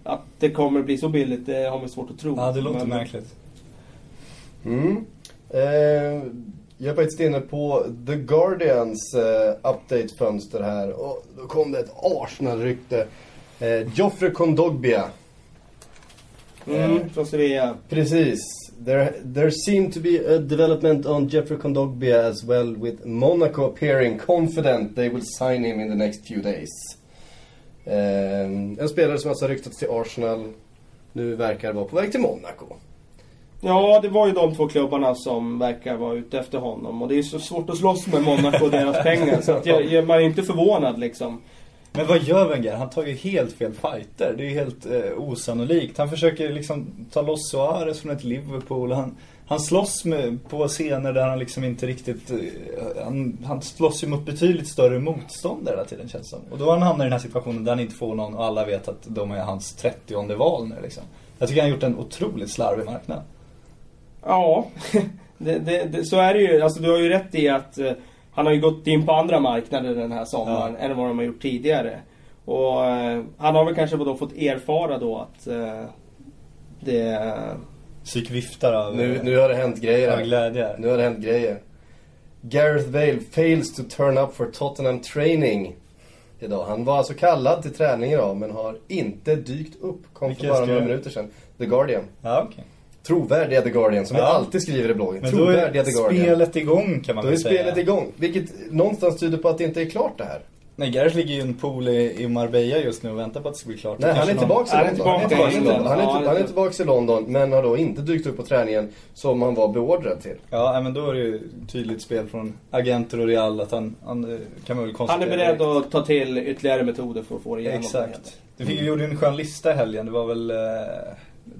C: att det kommer bli så billigt, det har man svårt att tro.
D: Ja, det låter
C: Men-
D: märkligt.
A: Mm. Eh, jag är faktiskt inne på The Guardians eh, update-fönster här och då kom det ett Arsenal-rykte. Eh, Joffrey Kondogbia.
C: Mm, från Sevilla.
A: Precis. There, there seemed to be a development on Jeffrey Kondogbia as well with Monaco appearing confident they will sign him in the next few days. Eh, en spelare som alltså har ryktats till Arsenal nu verkar vara på väg till Monaco.
C: Ja, det var ju de två klubbarna som verkar vara ute efter honom. Och det är så svårt att slåss med Monaco och deras pengar. Så att jag, jag, man är inte förvånad liksom.
D: Men vad gör Wenger? Han tar ju helt fel fighter. Det är ju helt eh, osannolikt. Han försöker liksom ta loss Suarez från ett Liverpool. Han, han slåss med, på scener där han liksom inte riktigt... Eh, han, han slåss ju mot betydligt större motståndare hela tiden känns som. Och då han hamnat i den här situationen där han inte får någon och alla vet att de är hans 30 val nu liksom. Jag tycker han har gjort en otroligt slarvig marknad.
C: Ja, det, det, det, så är det ju. Alltså du har ju rätt i att eh, han har ju gått in på andra marknader den här sommaren än vad de har gjort tidigare. Och eh, han har väl kanske då fått erfara då att eh, det...
D: Psyk viftar av,
A: Nu, nu har det hänt grejer
D: av glädje.
A: Nu har det hänt grejer. Gareth Bale fails to turn up for Tottenham training idag. Han var alltså kallad till träning idag men har inte dykt upp. Kom för
D: Vilka
A: bara några minuter sedan. The Guardian.
D: Ja, okej.
A: Trovärdiga The Guardian, som
D: Ja.
A: jag alltid skriver i bloggen.
D: Men då
A: Trovärdiga
D: är
A: The Guardian.
D: spelet igång kan man
A: Då är
D: väl säga.
A: spelet igång. Vilket någonstans tyder på att det inte är klart det här.
D: Nej, Gareth ligger ju i en pool i, i Marbella just nu och väntar på att det ska bli klart.
A: Nej, han är tillbaka
C: Han
A: i
C: är
A: London. Han är
C: tillbaka.
A: Han är, till-
C: Ja,
A: han är tillbaka i London men har då inte dykt upp på träningen som han var beordrad till.
D: Ja, men då är det ju tydligt spel från agenter och Real att han, han eh, kan man väl
C: Han
D: konstatera.
C: är beredd att ta till ytterligare metoder för att få det igenom.
D: Exakt. Du fick, gjorde ju en skön lista i helgen. Det var väl, eh,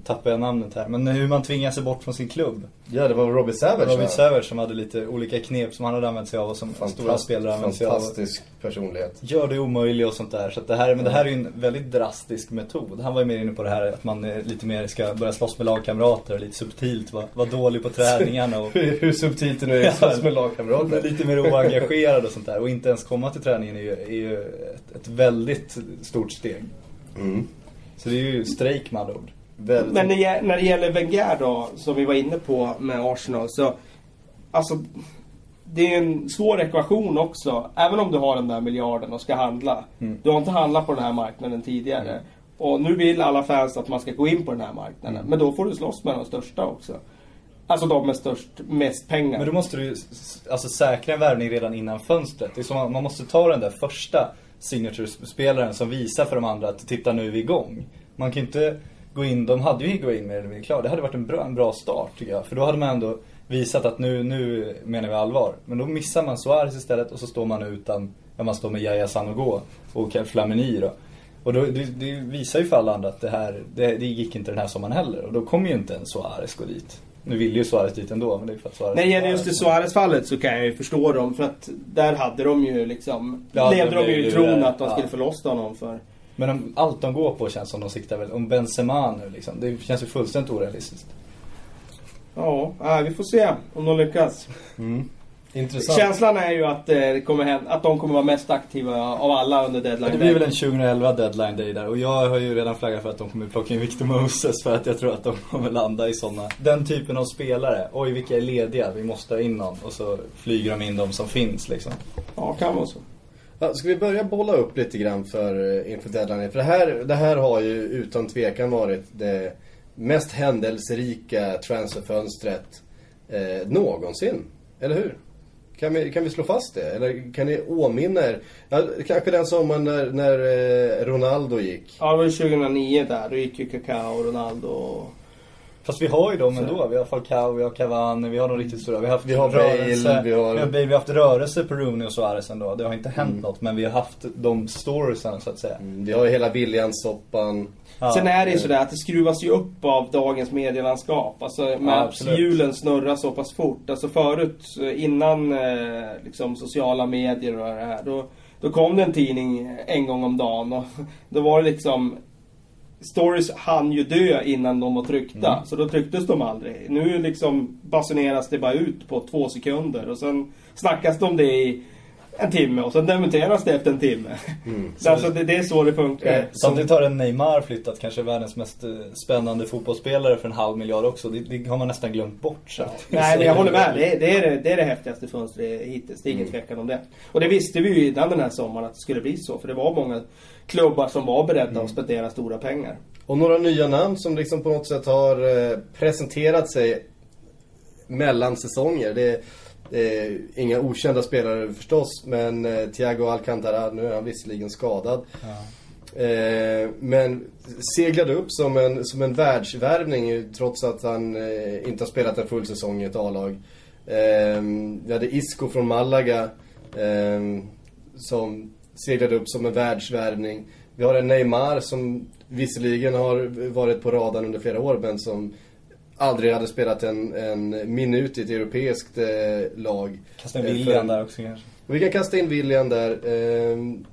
D: tappade jag namnet här. Men hur man tvingar sig bort från sin klubb.
A: Ja, det var Robbie Savage va?
D: Robin Savage som hade lite olika knep som han hade använt sig av och som stora spelare använt sig av.
A: fantastisk personlighet.
D: Gör det omöjligt och sånt där. Så att det här, men det här är ju en väldigt drastisk metod. Han var ju mer inne på det här att man lite mer ska börja slåss med lagkamrater. Lite subtilt, vara var dålig på träningarna och
A: Hur, subtilt det nu är
D: Ja.
A: som med lagkamrater.
D: lite mer oengagerad och sånt där. Och inte ens komma till träningen är ju, är ju ett, ett väldigt stort steg.
A: Mm.
D: Så det är ju strejk med andra ord.
A: Väldigt.
C: Men när det, gäller Wenger då, som vi var inne på med Arsenal, så... Alltså, det är en svår ekvation också. Även om du har den där miljarden och ska handla.
D: Mm.
C: Du har inte handlat på den här marknaden tidigare. Och nu vill alla fans att man ska gå in på den här marknaden.
D: Mm.
C: Men då får du slåss med de största också. Alltså de med störst, mest pengar.
D: Men då måste du alltså, säkra en värvning redan innan fönstret. Det är som att man måste ta den där första signature-spelaren som visar för de andra att titta nu är vi igång. Man kan ju inte gå in, de hade ju gå in med det klar. Det hade varit en bra, en bra start tycker jag. För då hade man ändå visat att nu, nu menar vi allvar. Men då missar man Suarez istället och så står man utan, ja man står med Yahya Sanogo och Flamini då. Och då, det, det visar ju för alla andra att det här, det, det gick inte den här sommaren heller. Och då kommer ju inte en Suarez gå dit. Nu ville ju Suarez dit ändå, men det är för att Suarez...
C: När det gäller just det Suarez-fallet så kan jag ju förstå dem. För att där hade de ju liksom...
D: Ja,
C: levde de ju i tron att de
D: Ja.
C: skulle få loss honom för...
D: Men om, allt de går på känns som de siktar väl, om Benzema nu liksom. Det känns ju fullständigt orealistiskt.
C: Ja, nej, vi får se om de lyckas.
A: Intressant.
C: Känslan är ju att, eh, det kommer hända, att de kommer vara mest aktiva av alla under deadline
D: det blir väl
C: day.
D: en 2011 deadline day där och jag har ju redan flaggat för att de kommer plocka in Victor Moses för att jag tror att de kommer landa i sådana, den typen av spelare. Oj vilka är lediga, vi måste ha in någon. Och så flyger de in de som finns liksom.
C: Ja, kan vara så.
A: Ska vi börja bolla upp lite grann för, eh, inför deadline? För det här, det här har ju utan tvekan varit det mest händelserika transferfönstret eh, någonsin. Eller hur? Kan vi, kan vi slå fast det? Eller kan ni åminna er? Ja, kanske den sommaren när, när eh, Ronaldo gick.
C: Ja, det var ju 2009 där. Då gick ju Kaká och Ronaldo och...
D: Fast vi har ju dem ändå. Vi har Falcao, vi har Cavani, vi har de riktigt stora. Vi har haft
A: Vi har Bale,
D: rörelse,
A: vi har-
D: vi har, Bale, vi har haft rörelse på Rooney och Suarez ändå. Det har inte hänt något, men vi har haft de storiesen så att säga.
A: Mm, Vi har ju hela Williams-soppan.
D: Ja.
C: Sen är det ju sådär att det skruvas ju upp av dagens medielandskap. Alltså med
D: Ja,
C: att
D: absolut.
C: hjulen snurrar så pass fort. Alltså förut, eh, innan eh, liksom sociala medier och det här. Då, då kom det en tidning en gång om dagen. Och då var det liksom... Stories hann ju dö innan de var tryckta.
D: Mm.
C: Så då trycktes de aldrig. Nu liksom basuneras det bara ut på två sekunder. Och sen snackas det om det i en timme. Och sen dementeras det efter en timme. Så alltså det, det är så det funkar.
D: Samtidigt har en Neymar flyttat, kanske världens mest eh, spännande fotbollsspelare för en halv miljard också. Det, det har man nästan glömt bort. Så.
C: Nej, men jag håller med. Det är det, är det, det, är det häftigaste fönstret hittills. Det är ingen tvekan om det. Och det visste vi ju innan den här sommaren att det skulle bli så. För det var många klubbar som var beredda att spendera stora pengar.
A: Och några nya namn som liksom på något sätt har eh, presenterat sig mellan säsonger. Det är eh, inga okända spelare förstås, men eh, Thiago Alcantara, nu är han visserligen skadad. Eh, men seglade upp som en, som en världsvärvning ju, trots att han eh, inte har spelat en full säsong i ett A-lag. Eh, vi hade Isco från Malaga eh, som seglade upp som en världsvärvning. Vi har en Neymar som visserligen har varit på radarn under flera år men som aldrig hade spelat en, en minut i ett europeiskt eh, lag.
D: Kasta
A: Eh,
D: William där också kanske.
A: vi kan kasta in William där. Ehm,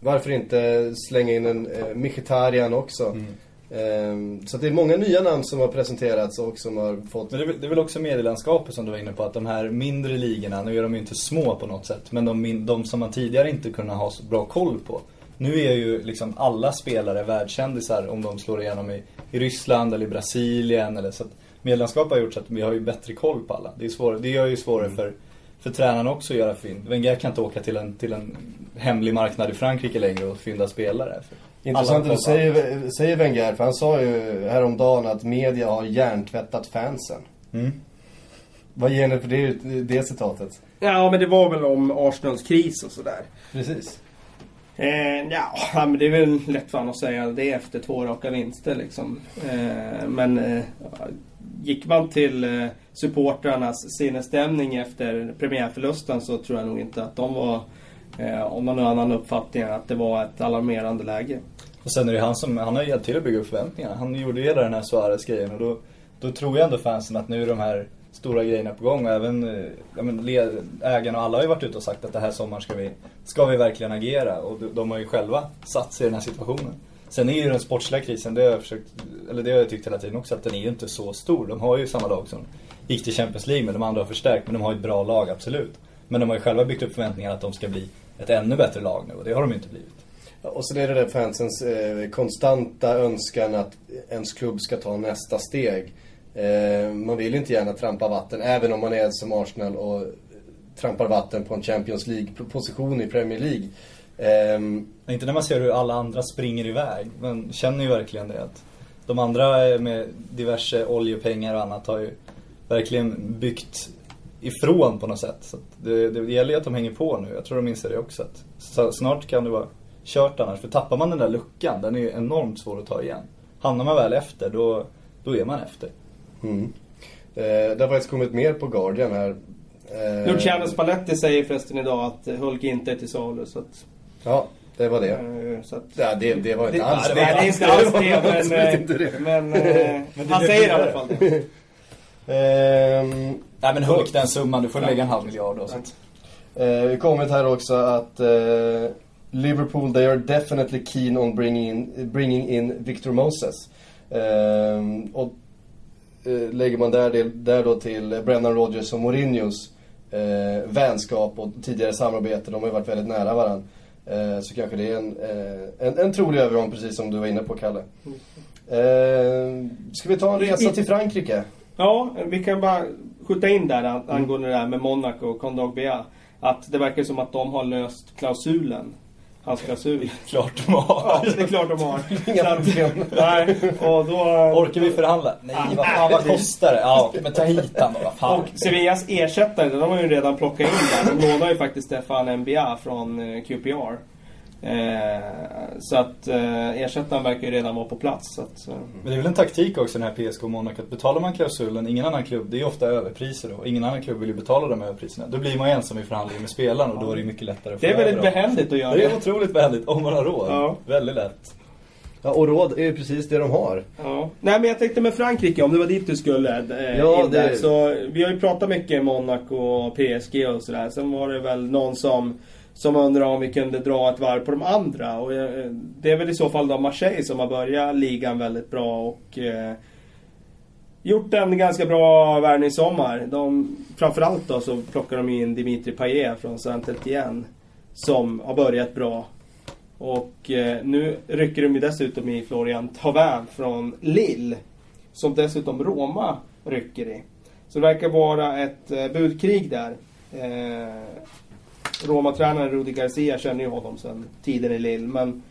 A: varför inte slänga in en eh, Mkhitaryan också. Ehm, så det är många nya namn som har presenterats och som har fått...
D: Men det är, väl- det är väl också medielandskapet som du var inne på, att de här mindre ligorna, nu är de ju inte små på något sätt, men de, de som man tidigare inte kunnat ha så bra koll på. Nu är ju liksom alla spelare världskändisar om de slår igenom i, i Ryssland eller i Brasilien eller så att medielandskapet har gjort så att vi har ju bättre koll på alla. Det, är svårare, det gör ju svårare för, för tränarna också att göra fynd. Wenger kan inte åka till en, till en hemlig marknad i Frankrike längre och fynda spelare.
A: Intressant att du säger, säger Wenger, för han sa ju häromdagen att media har hjärntvättat fansen.
D: Mm.
A: Vad ger ni för det, det citatet?
C: Ja, men det var väl om Arsenals kris och sådär.
A: Precis.
C: Eh, ja, men det är väl lätt för honom att säga det efter två raka vinster liksom. Eh, men eh, gick man till eh, supportrarnas sinnesstämning efter premiärförlusten så tror jag nog inte att de var, eh, om man har en annan uppfattning, att det var ett alarmerande läge.
D: Och sen är det han som, han har hjälpt till att bygga upp förväntningarna. Han gjorde ju hela den här Suarez-grejen och då, då tror jag ändå fansen att nu är de här stora grejerna på gång och även eh, ja, men, ägarna och alla har ju varit ute och sagt att det här sommaren ska vi, ska vi verkligen agera och de, de har ju själva satt sig i den här situationen. Sen är ju den sportsliga krisen, det har jag försökt, eller det har jag tyckt hela tiden också, att den är ju inte så stor. De har ju samma lag som gick till Champions League men de andra har förstärkt, men de har ju ett bra lag, absolut. Men de har ju själva byggt upp förväntningar att de ska bli ett ännu bättre lag nu och det har de ju inte blivit.
A: Och sen är det där fansens eh, konstanta önskan att ens klubb ska ta nästa steg. Eh, man vill inte gärna trampa vatten, även om man är som Arsenal och trampar vatten på en Champions League-position i Premier League. Ehm,
D: Inte när man ser hur alla andra springer iväg. Men känner ju verkligen det att de andra med diverse oljepengar och annat har ju verkligen byggt ifrån på något sätt. Så att det, det gäller ju att de hänger på nu. Jag tror de inser det också. Att snart kan det vara kört annars. För tappar man den där luckan, den är ju enormt svår att ta igen. Hamnar man väl efter, då, då är man efter
A: mm. eh, det har faktiskt kommit mer på Guardian här. Eh,
C: Luciano Spalletti säger förresten idag att Hulk inte är till salu. Så att,
A: Ja, det var det.
C: eh, så att
A: Ja, det, det var inte
C: det,
A: alls
C: nej, det är inte alls det, men,
A: det.
D: det
C: han säger i alla fall det.
A: Ehm,
D: Nej men Hulk den summan, du får lägga en halv miljard då. Så. att-
A: Eh, vi kommer här också att eh, Liverpool, they are definitely keen on bringing in, bringing in Victor Moses. Eh, och lägger man där, där då till Brennan Rodgers och Mourinhos eh, vänskap och tidigare samarbete, de har ju varit väldigt nära varandra. Eh, så kanske det är en, eh, en, en trolig övergång, precis som du var inne på Kalle. Eh, ska vi ta en resa till Frankrike?
C: Ja, vi kan bara skjuta in där an- angående det där med Monaco och Kondogbia. Att det verkar som att de har löst klausulen. Hans klausul.
D: Klart de har.
C: Ja, det är klart de har.
A: Inga problem.
C: Nej, och då...
D: Orkar vi förhandla? Nej, vad fan vad kostar det? Ja, men ta hit han då, vad fan.
C: Och Sevillas ersättare, de har ju redan plockat in där. De lånar ju faktiskt Stefan Mbia från eh, QPR. Eh, så att eh, ersättaren verkar ju redan vara på plats. Så att, eh,
D: Men det är väl en taktik också den här PSG och Monaco att betalar man klausulen, ingen annan klubb, det är ju ofta överpriser då. Ingen annan klubb vill ju betala de överpriserna. Då blir man ensam i förhandlingen med spelaren och då är det mycket lättare att få
C: det är väldigt
D: över
C: behändigt att göra
D: Det
C: det.
D: är otroligt behändigt om man har råd.
C: Ja.
D: Väldigt lätt.
A: Ja, och råd är ju precis det de har.
C: Ja. Nej men jag tänkte med Frankrike, om det var dit du skulle. Eh,
A: Ja,
C: in
A: det-
C: där. Så vi har ju pratat mycket Monaco och PSG och sådär. Sen var det väl någon som, som undrar om vi kunde dra ett varv på de andra. Och eh, det är väl i så fall då Marseille som har börjat ligan väldigt bra och eh, gjort en ganska bra värvning i sommar. De, framförallt då så plockar de in Dimitri Payet från Saint-Étienne. Som har börjat bra. Och eh, nu rycker de ju dessutom i Florian Thauvin från Lille. Som dessutom Roma rycker i. Så det verkar vara ett eh, budkrig där. Eh, Roma-tränaren Rudi Garcia känner ju honom sedan tiden i Lille. Men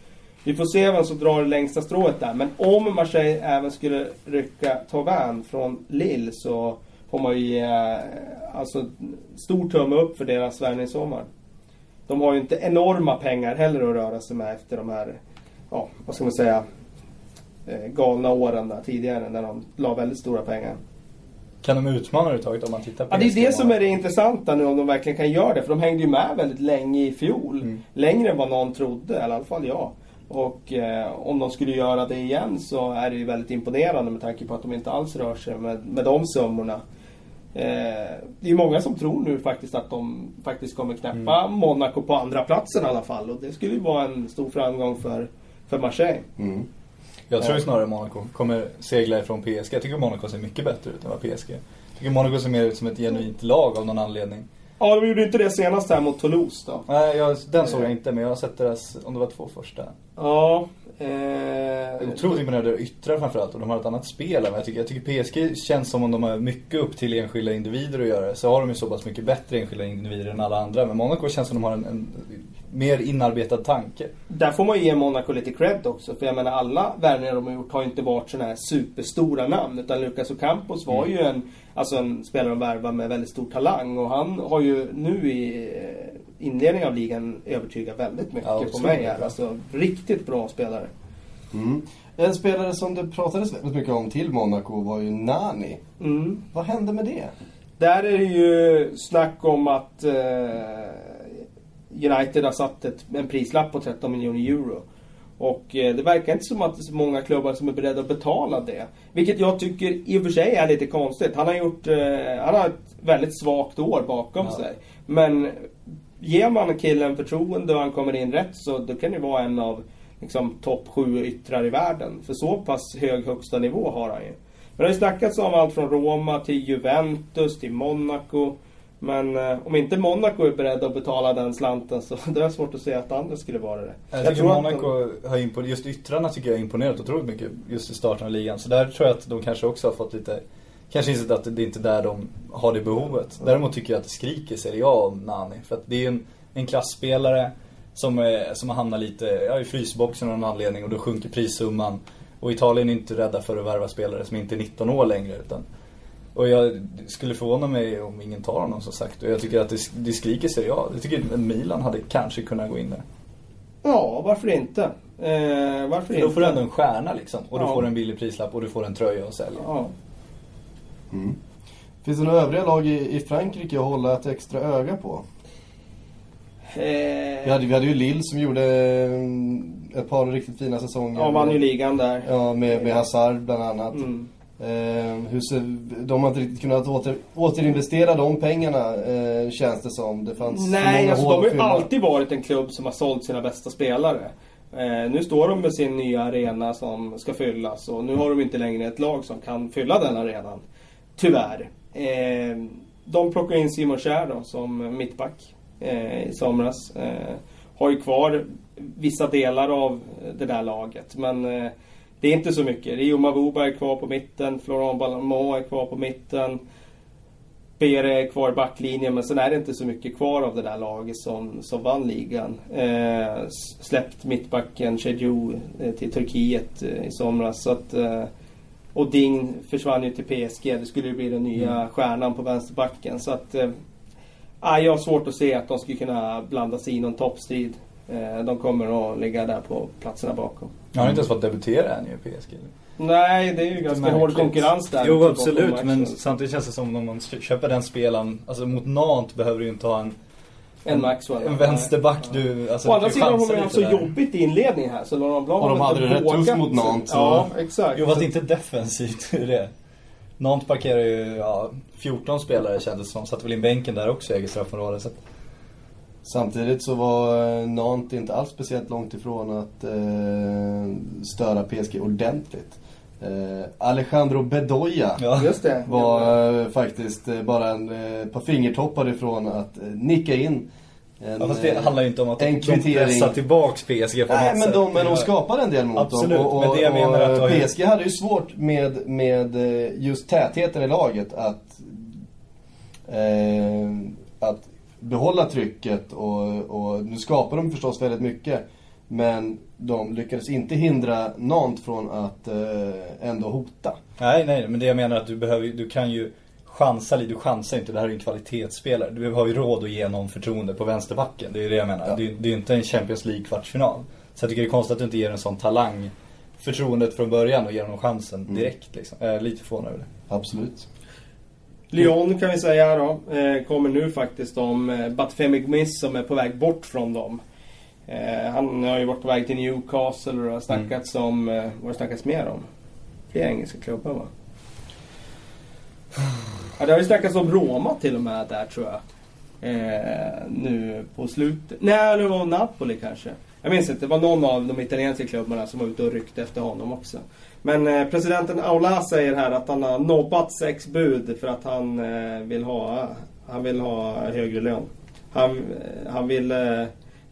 C: vi får se vem som drar det längsta strået där. Men om Marseille även skulle rycka Tauvin från Lille så får man ju ge eh, alltså, stor tumme upp för deras värvningssommar. De har ju inte enorma pengar heller att röra sig med efter de här, ja, vad ska man säga, eh, galna åren där tidigare när de la väldigt stora pengar.
D: Kan de utmana överhuvudtaget om man tittar på
C: Ja, det är det som är det intressanta nu om de verkligen kan göra det. För de hängde ju med väldigt länge i fjol.
D: Mm.
C: Längre än vad någon trodde, i alla fall jag. Och eh, om de skulle göra det igen så är det ju väldigt imponerande med tanke på att de inte alls rör sig med, med de summorna. Eh, det är många som tror nu faktiskt att de faktiskt kommer knäppa
D: Mm.
C: Monaco på andra platsen i alla fall. Och det skulle ju vara en stor framgång för, för Marseille.
A: Mm.
D: Jag tror ju snarare Monaco kommer segla ifrån PSG. Jag tycker Monaco ser mycket bättre ut än vad PSG. Jag tycker Monaco ser mer ut som ett genuint lag av någon anledning.
C: Ja, de gjorde inte det senast här mot Toulouse då.
D: Nej, jag, den såg jag inte, men jag har sett deras, om det var två första.
C: Ja. Eh,
D: Otroligt imponerande yttrar framförallt och de har ett annat spel än jag tycker. Jag tycker PSG känns som om de har mycket upp till enskilda individer att göra. Så har de ju så pass mycket bättre enskilda individer än alla andra. Men Monaco känns som de har en, en mer inarbetad tanke.
C: Där får man ju ge Monaco lite cred också. För jag menar alla värvningar de har gjort har inte varit sådana här superstora namn. Utan Lucas Ocampos var ju en, alltså en spelare de värvar med väldigt stor talang. Och han har ju nu i eh, inledningen av ligan övertygat väldigt mycket
D: Ja,
C: på mig här. Alltså riktigt bra spelare.
A: Mm. En spelare som det pratades väldigt mycket om till Monaco var ju Nani.
C: Mm.
A: Vad hände med det?
C: Där är det ju snack om att eh, United har satt ett, en prislapp på 13 miljoner euro. Och eh, det verkar inte som att det är så många klubbar som är beredda att betala det. Vilket jag tycker i och för sig är lite konstigt. Han har gjort, eh, han har ett väldigt svagt år bakom
D: Ja.
C: sig. Men ger man killen förtroende och han kommer in rätt så då kan det vara en av liksom, topp sju yttrar i världen. För så pass hög högsta nivå har han ju. Men det har ju snackats om allt från Roma till Juventus till Monaco. Men eh, om inte Monaco är beredda att betala den slanten så det är svårt att säga att andra skulle vara det.
D: Jag tycker
C: tror att
D: Monaco har imponerat, just yttrarna tycker jag har imponerat otroligt mycket just i starten av ligan. Så där tror jag att de kanske också har fått lite, kanske insett att det är inte där de har det behovet. Däremot tycker jag att det skriker Serie A om Nani. För att det är ju en, en klassspelare som, är, som har hamnat lite ja, i frysboxen av någon anledning och då sjunker prissumman. Och Italien är inte rädda för att värva spelare som inte är 19 år längre. Utan, och jag skulle förvåna mig om ingen tar honom som sagt. Och jag tycker att det, det skriker Serie A. Jag tycker att Milan hade kanske kunnat gå in där.
C: Ja, varför inte? Eh, varför
D: För
C: inte?
D: då får du ändå en stjärna liksom. Och du
C: Ja.
D: får en billig prislapp och du får en tröja att sälja.
C: Ja.
A: Finns det några övriga lag i, i Frankrike att hålla ett extra öga på? Vi
C: Eh,
A: hade, vi hade ju Lille som gjorde mm, ett par riktigt fina säsonger.
C: ja, vann ju ligan där.
A: Ja, med, med Hazard bland annat.
C: Mm.
A: Eh, hur de har inte riktigt kunnat åter, återinvestera de pengarna eh, känns det som. Det fanns
C: Nej, alltså, de har ju alltid varit en klubb som har sålt sina bästa spelare. Eh, nu står de med sin nya arena som ska fyllas och nu har de inte längre ett lag som kan fylla den arenan. Tyvärr. Eh, de plockar in Simon Kjär då som mittback eh, i somras. Eh, har ju kvar vissa delar av det där laget men det är inte så mycket. Rio Mavuba är kvar på mitten, Florent Balamo är kvar på mitten. Bere är kvar i backlinjen men sen är det inte så mycket kvar av det där laget som, som vann ligan. Eh, släppt mittbacken Chedjou eh, till Turkiet eh, i somras. Så att, eh, och Ding försvann ju till PSG. Det skulle ju bli den nya stjärnan på vänsterbacken. Så att, eh, jag har svårt att se att de skulle kunna blanda sig i någon toppstrid. Eh, de kommer att ligga där på platserna bakom.
D: Han har inte ens fått debutera än i PSG.
C: Nej, det är ju ganska hård konkurrens där.
D: Jo absolut, men samtidigt känns det som om man kö- köper den spelaren, alltså mot Nantes behöver du ju inte ha en,
C: En Maxwell.
D: en vänsterback du, alltså
C: Å andra sidan har de haft så jobbigt i inledningen här så Laurent Blanc
A: Och de
C: har
A: hade det rätt tufft mot Nantes, så-
C: Ja, exakt.
D: Jo fast inte defensivt, det är det. Nantes parkerar ju, ja, 14 spelare kändes det som. Satte väl in bänken där också i eget straffområde. Så att,
A: Samtidigt så var eh, Nantes inte alls speciellt långt ifrån att eh, störa PSG ordentligt. Eh, Alejandro Bedoya
D: ja.
C: Just det.
A: var eh, faktiskt eh, bara en eh, par fingertoppar ifrån att eh, nicka in en,
D: Ja, fast det handlar ju inte om att
A: en
D: de pressar tillbaks PSG på
A: Nej
D: något
A: men
D: sätt.
A: de, men de skapade en del mot
D: Absolut,
A: dem. Och, och,
D: men det jag menar att
A: och PSG hade ju svårt med, med just tätheten i laget att, eh, att behålla trycket och, och nu skapade de förstås väldigt mycket. Men de lyckades inte hindra Nantes från att eh, ändå hota.
D: Nej, nej, men det jag menar är att du behöver, du kan ju chansa lite, du chansar inte, det här är en kvalitetsspelare. Du har ju råd att ge någon förtroende på vänsterbacken, det är det jag menar.
A: Ja.
D: Det, är- det är ju inte en Champions League kvartsfinal. Så jag tycker det är konstigt att du inte ger en sån talang förtroendet från början och ger honom chansen
A: Mm.
D: direkt liksom. Jag är lite förvånad över det.
A: Absolut.
C: Lyon kan vi säga då. Eh, kommer nu faktiskt om eh, Batfemi Gmis som är på väg bort från dem. Eh, han har ju varit på väg till Newcastle och det har snackats om... Eh, vad har snackats mer om? Fler engelska klubbar va? Ja, det har ju snackats om Roma till och med där tror jag. Eh, nu på slutet. Nej, det var Napoli kanske. Jag minns inte. Det var någon av de italienska klubbarna som var ute och ryckte efter honom också. Men eh, presidenten Aula säger här att han har nobbat sex bud för att han eh, vill ha han vill ha högre lön. Han, eh, han vill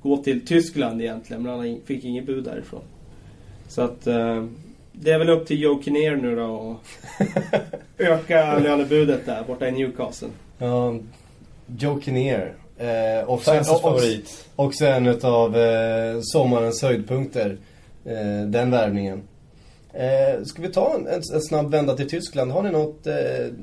C: gå till Tyskland egentligen men han fick inget bud därifrån. Så att det är väl upp till Joe Kinnear nu då att öka lönebudet där borta i Newcastle.
A: Ja, Joe Kinnear. Eh, också,
D: Fansens
A: också,
D: favorit.
A: också en utav eh, sommarens höjdpunkter. Eh, den värvningen. Eh, ska vi ta en, en, en snabb vända till Tyskland? Har ni något, eh,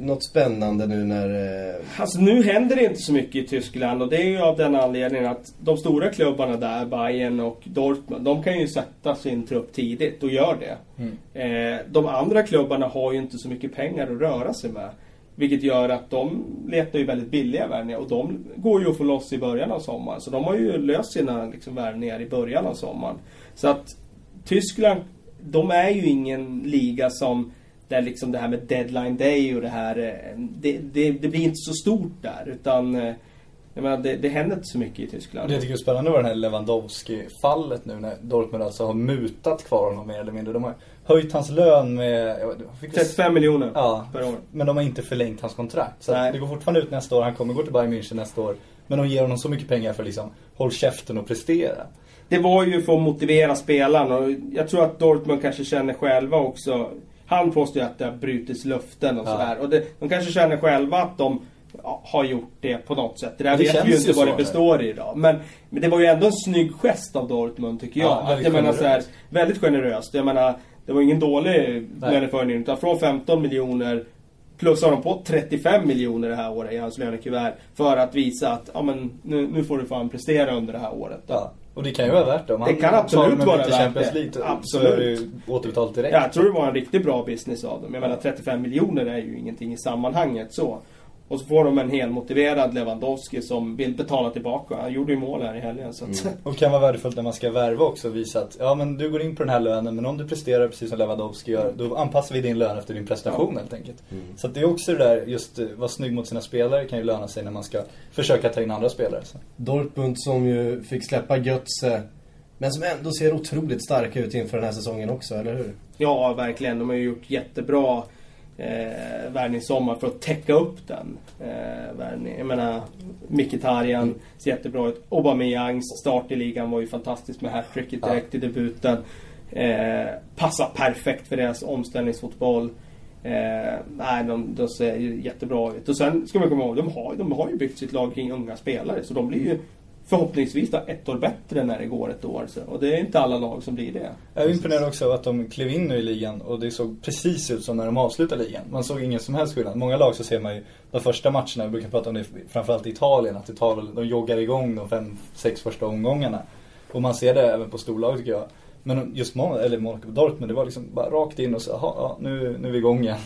A: något spännande nu när... Eh,
C: Alltså nu händer det inte så mycket i Tyskland och det är ju av den anledningen att de stora klubbarna där, Bayern och Dortmund, de kan ju sätta sin trupp tidigt och gör det.
D: Mm.
C: Eh, de andra klubbarna har ju inte så mycket pengar att röra sig med. Vilket gör att de letar ju väldigt billiga värvningar och de går ju att få loss i början av sommaren. Så de har ju löst sina liksom, värvningar i början av sommaren. Så att Tyskland, de är ju ingen liga som där liksom det här med deadline day och det här, eh, det, det, det blir inte så stort där. Utan eh, jag menar, det, det händer inte så mycket i Tyskland.
D: Det jag tycker är spännande var det här Lewandowski-fallet nu när Dortmund alltså har mutat kvar honom mer eller mindre. De har höjt hans lön med... jag fick det-
C: 35 miljoner
D: Ja,
C: per år.
D: men de har inte förlängt hans kontrakt. Så det går fortfarande ut nästa år. Han kommer gå till Bayern München nästa år. Men de ger honom så mycket pengar för liksom, håll käften och prestera.
C: Det var ju för att motivera spelaren och jag tror att Dortmund kanske känner själva också. Han påstår ju att det har brutits löften och
D: Ja.
C: sådär. Och det, de kanske känner själva att de har gjort det på något sätt. Det där
D: Det
C: vet vi ju inte vad det består i idag. Men, men det var ju ändå en snygg gest av Dortmund tycker jag.
D: Ja,
C: att,
D: väldigt
C: jag menar så här, väldigt generöst. Jag menar, det var ingen dålig löneförhöjning. Utan från 15 miljoner Plus har de på 35 miljoner det här året i hans lönekuvert. För att visa att ja, men, nu, nu får du fan prestera under det här året.
D: Ja. Och det kan ju vara värt det. Om
C: Det kan absolut vara värt
D: Champions
C: det.
D: League, Så
C: Absolut.
D: det ju återbetalt direkt.
C: Ja, jag tror det var en riktigt bra business av dem. Jag menar 35 miljoner är ju ingenting i sammanhanget så. Och så får de en helmotiverad Lewandowski som vill betala tillbaka. Han gjorde ju mål här i helgen. Så att,
D: Och kan vara värdefullt när man ska värva också och visa att ja men du går in på den här lönen men om du presterar precis som Lewandowski gör då anpassar vi din lön efter din prestation helt enkelt. Så att det är också det där just eh, vara snygg mot sina spelare kan ju löna sig när man ska försöka ta in andra spelare. Så.
A: Dortmund som ju fick släppa Götze. Men som ändå ser otroligt starka ut inför den här säsongen också, eller hur?
C: ja, verkligen. De har ju gjort jättebra eh, värvningssommar för att täcka upp den eh, värvningen. Jag menar, Mkhitaryan ser jättebra ut. Aubameyangs start i ligan var ju fantastisk med hattricket direkt i debuten. Eh, passar perfekt för deras omställningsfotboll. Eh, nej, de, de ser jättebra ut. Och sen ska man komma ihåg, de har, de har ju byggt sitt lag kring unga spelare. Så de blir ju förhoppningsvis då ett år bättre när det går ett år. Så, och det är inte alla lag som blir det.
D: Jag är imponerad också av att de klev in nu i ligan och det såg precis ut som när de avslutade ligan. Man såg ingen som helst skillnad. Många lag så ser man ju de första matcherna, vi brukar prata om det framförallt i Italien, att Italien, de joggar igång de fem, sex första omgångarna. Och man ser det även på storlag tycker jag. Men just Mon eller Monaco Dortmund, det var liksom bara rakt in och så, jaha, ja, nu, nu är vi igång igen.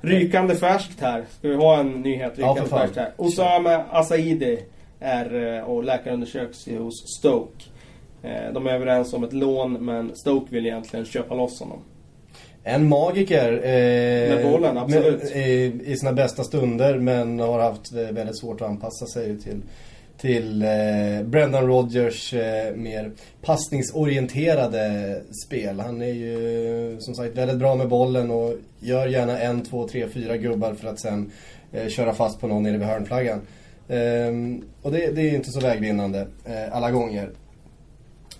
C: Rykande färskt här. Ska vi ha en nyhet?
A: Ja,
C: Rykande
A: fan.
C: färskt här. Osama Asaidi är eh, och läkarundersöks hos Stoke. Eh, De är överens om ett lån men Stoke vill egentligen köpa loss honom.
A: En magiker. Eh,
C: Med bollen, absolut.
A: med- i, I sina bästa stunder men har haft eh, väldigt svårt att anpassa sig till, till eh, Brendan Rodgers eh, mer passningsorienterade spel. Han är ju som sagt väldigt bra med bollen och gör gärna en, två, tre, fyra gubbar för att sen eh, köra fast på någon nere vid hörnflaggan. Ehm, och det, det är inte så vägvinnande eh, alla gånger.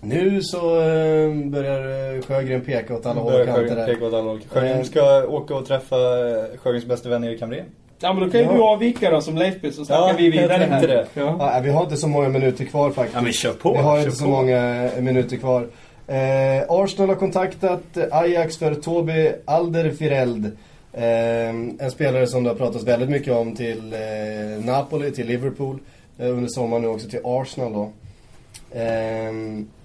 A: Nu så eh, börjar eh, Sjögren peka åt alla håll och kanter
D: Sjögren peka åt alla håll. Sjögren
A: Eh.
D: ska åka och träffa eh, Sjögrens bästa vän Erik Hamrén.
C: Ja men då kan ju
A: Ja.
C: du avvika då som Leifby så snackar
D: Ja,
C: vi vidare här.
D: det.
C: Ja.
A: Ja, vi har inte så många minuter kvar faktiskt.
D: Ja, men kör på,
A: Vi har inte så
D: på.
A: många minuter kvar. Eh, Arsenal har kontaktat Ajax för Toby Alderweireld. Eh, en spelare som det har pratats väldigt mycket om till eh, Napoli, till Liverpool. Eh, under sommaren nu också till Arsenal då. Eh,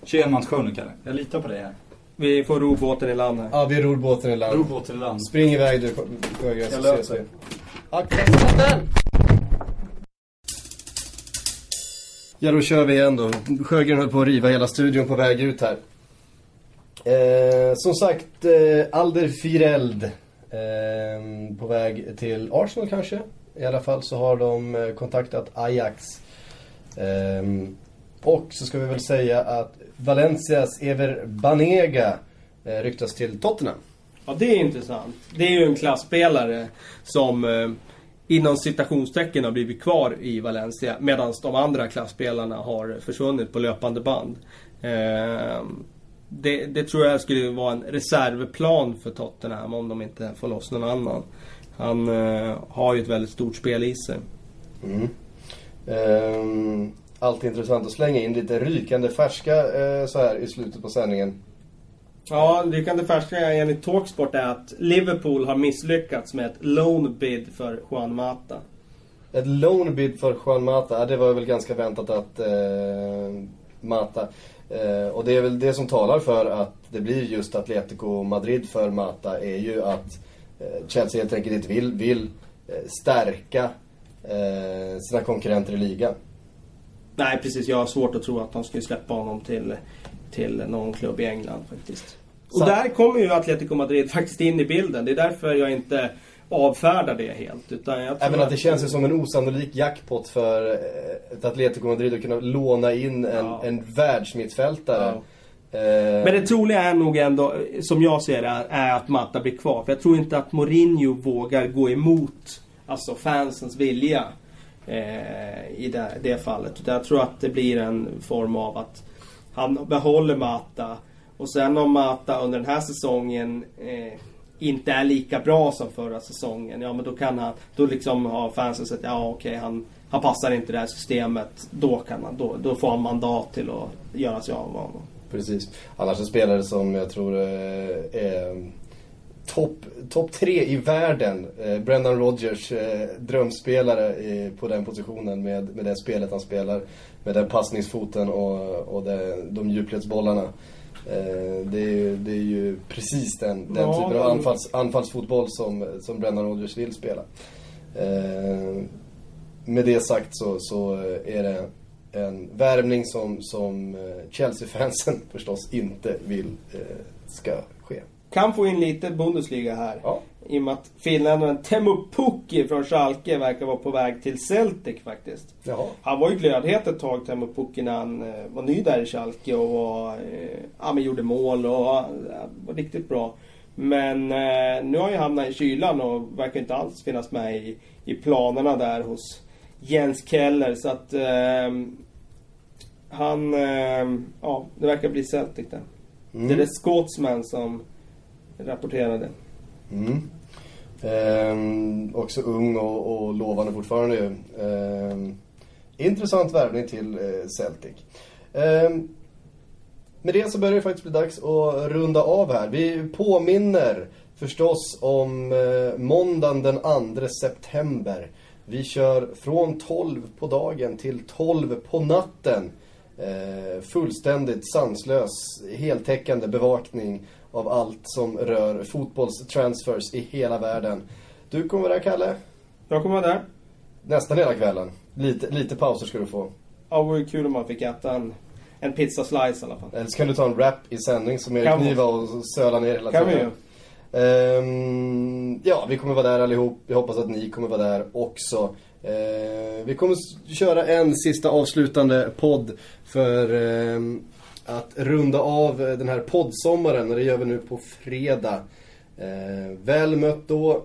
D: Kör enmansshow nu Kalle. Jag litar på dig här.
C: Vi får ro båten i land här.
A: ja, vi ror båten i land.
D: Ro till land.
A: Spring iväg du Sjögren så ses vi. Akta! Ja, då kör vi igen då. Sjögren höll på att riva hela studion på väg ut här. Eh, som sagt, eh, Alder Fireld. Ehm, på väg till Arsenal kanske. I alla fall så har de eh, kontaktat Ajax. Ehm, och så ska vi väl säga att Valencias Ever Banega eh, ryktas till Tottenham.
C: Ja, det är intressant. Det är ju en klassspelare som eh, inom citationstecken har blivit kvar i Valencia medan de andra klassspelarna har försvunnit på löpande band. Ehm, det, det tror jag skulle vara en reservplan för Tottenham om de inte får loss någon annan. Han eh, har ju ett väldigt stort spel i sig.
A: Mm. Ehm, alltid intressant att slänga in lite rykande färska eh, så här i slutet på sändningen.
C: Ja, det kan det färska enligt Talksport är att Liverpool har misslyckats med ett loan bid för Juan Mata.
A: Ett loan bid för Juan Mata, det var väl ganska väntat att eh, Mata. Eh, och det är väl det som talar för att det blir just Atletico Madrid för Mata är ju att eh, Chelsea helt enkelt inte vill, vill eh, stärka eh, sina konkurrenter i ligan.
C: Nej precis, jag har svårt att tro att de skulle släppa honom till, till någon klubb i England faktiskt. Och
A: Så-
C: där kommer ju Atletico Madrid faktiskt in i bilden. Det är därför jag inte avfärdar det helt. Utan jag tror
A: Även att det känns ju som en osannolik jackpot för eh, ett Atletico Madrid att kunna låna in en,
C: Ja.
A: en världsmittfältare.
C: Ja.
A: Eh,
C: Men det troliga är nog ändå, som jag ser det, är att Matta blir kvar. För jag tror inte att Mourinho vågar gå emot alltså fansens vilja eh, i det, det fallet. Utan jag tror att det blir en form av att han behåller Mata. Och sen om Mata under den här säsongen eh, inte är lika bra som förra säsongen. Ja men då kan han, då liksom har fansen sett, ja okej han, han passar inte det här systemet. Då kan han, då, då får han mandat till att göra sig av med honom.
A: Precis. Annars en spelare som jag tror eh, är topp top tre i världen. Eh, Brendan Rodgers, eh, drömspelare i, på den positionen med, med det spelet han spelar. Med den passningsfoten och, och det, de djupledsbollarna. Eh, det, är, ju- det är ju precis den, den
C: Ja,
A: typen av anfalls, anfallsfotboll som, som Brendan Rodgers vill spela. Eh, med det sagt så, så är det en värvning som, som eh, Chelsea-fansen förstås inte vill eh, ska ske.
C: Kan få in lite Bundesliga här.
A: Ja.
C: I och med att finländaren Teemu Pukki från Schalke verkar vara på väg till Celtic faktiskt.
A: Jaha.
C: Han var ju glödhet ett tag, Teemu Pukki, när han eh, var ny där i Schalke och var, eh, ja, men gjorde mål och ja, var riktigt bra. Men eh, nu har han hamnat i kylan och verkar inte alls finnas med i, i planerna där hos Jens Keller. Så att eh, han, eh, ja, det verkar bli Celtic där.
A: Mm.
C: Det är det Scotsman som rapporterade.
A: Mm. Ehm, också ung och, och lovande fortfarande ju. Ehm, intressant värvning till eh, Celtic. Ehm, med det så börjar det faktiskt bli dags att runda av här. Vi påminner förstås om eh, måndagen den 2 september. Vi kör från 12 på dagen till 12 på natten. Eh, fullständigt sanslös, heltäckande bevakning av allt som rör fotbollstransfers i hela världen. Du kommer vara där, Kalle.
C: Jag kommer vara där.
A: Nästan hela kvällen. Lite, lite pauser ska du få.
C: Ja, det vore kul om man fick äta en, en pizza slice i alla fall.
A: Eller så kan du ta en rap i sändning som Erik. Niva och söla ner hela
C: Kan vi
A: tiden. Ehm, ja, vi kommer vara där allihop. Vi hoppas att ni kommer vara där också. Ehm, vi kommer köra en sista avslutande podd för ehm, att runda av eh, den här poddsommaren. Och det gör vi nu på fredag. Eh, väl mött då.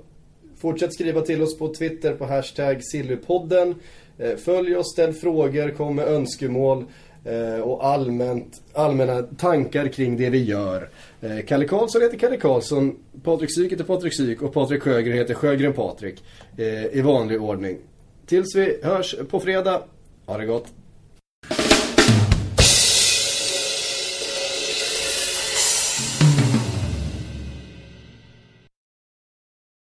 A: Fortsätt skriva till oss på Twitter på hashtag Sillypodden. Eh, Följ oss, ställ frågor, kom med önskemål eh, och allmänt, allmänna tankar kring det vi gör. Eh, Kalle Karlsson heter Kalle Karlsson, Patrik Syk heter Patrik Syk och Patrik Sjögren heter Sjögren Patrik. eh, I vanlig ordning. Tills vi hörs på fredag, ha det gott!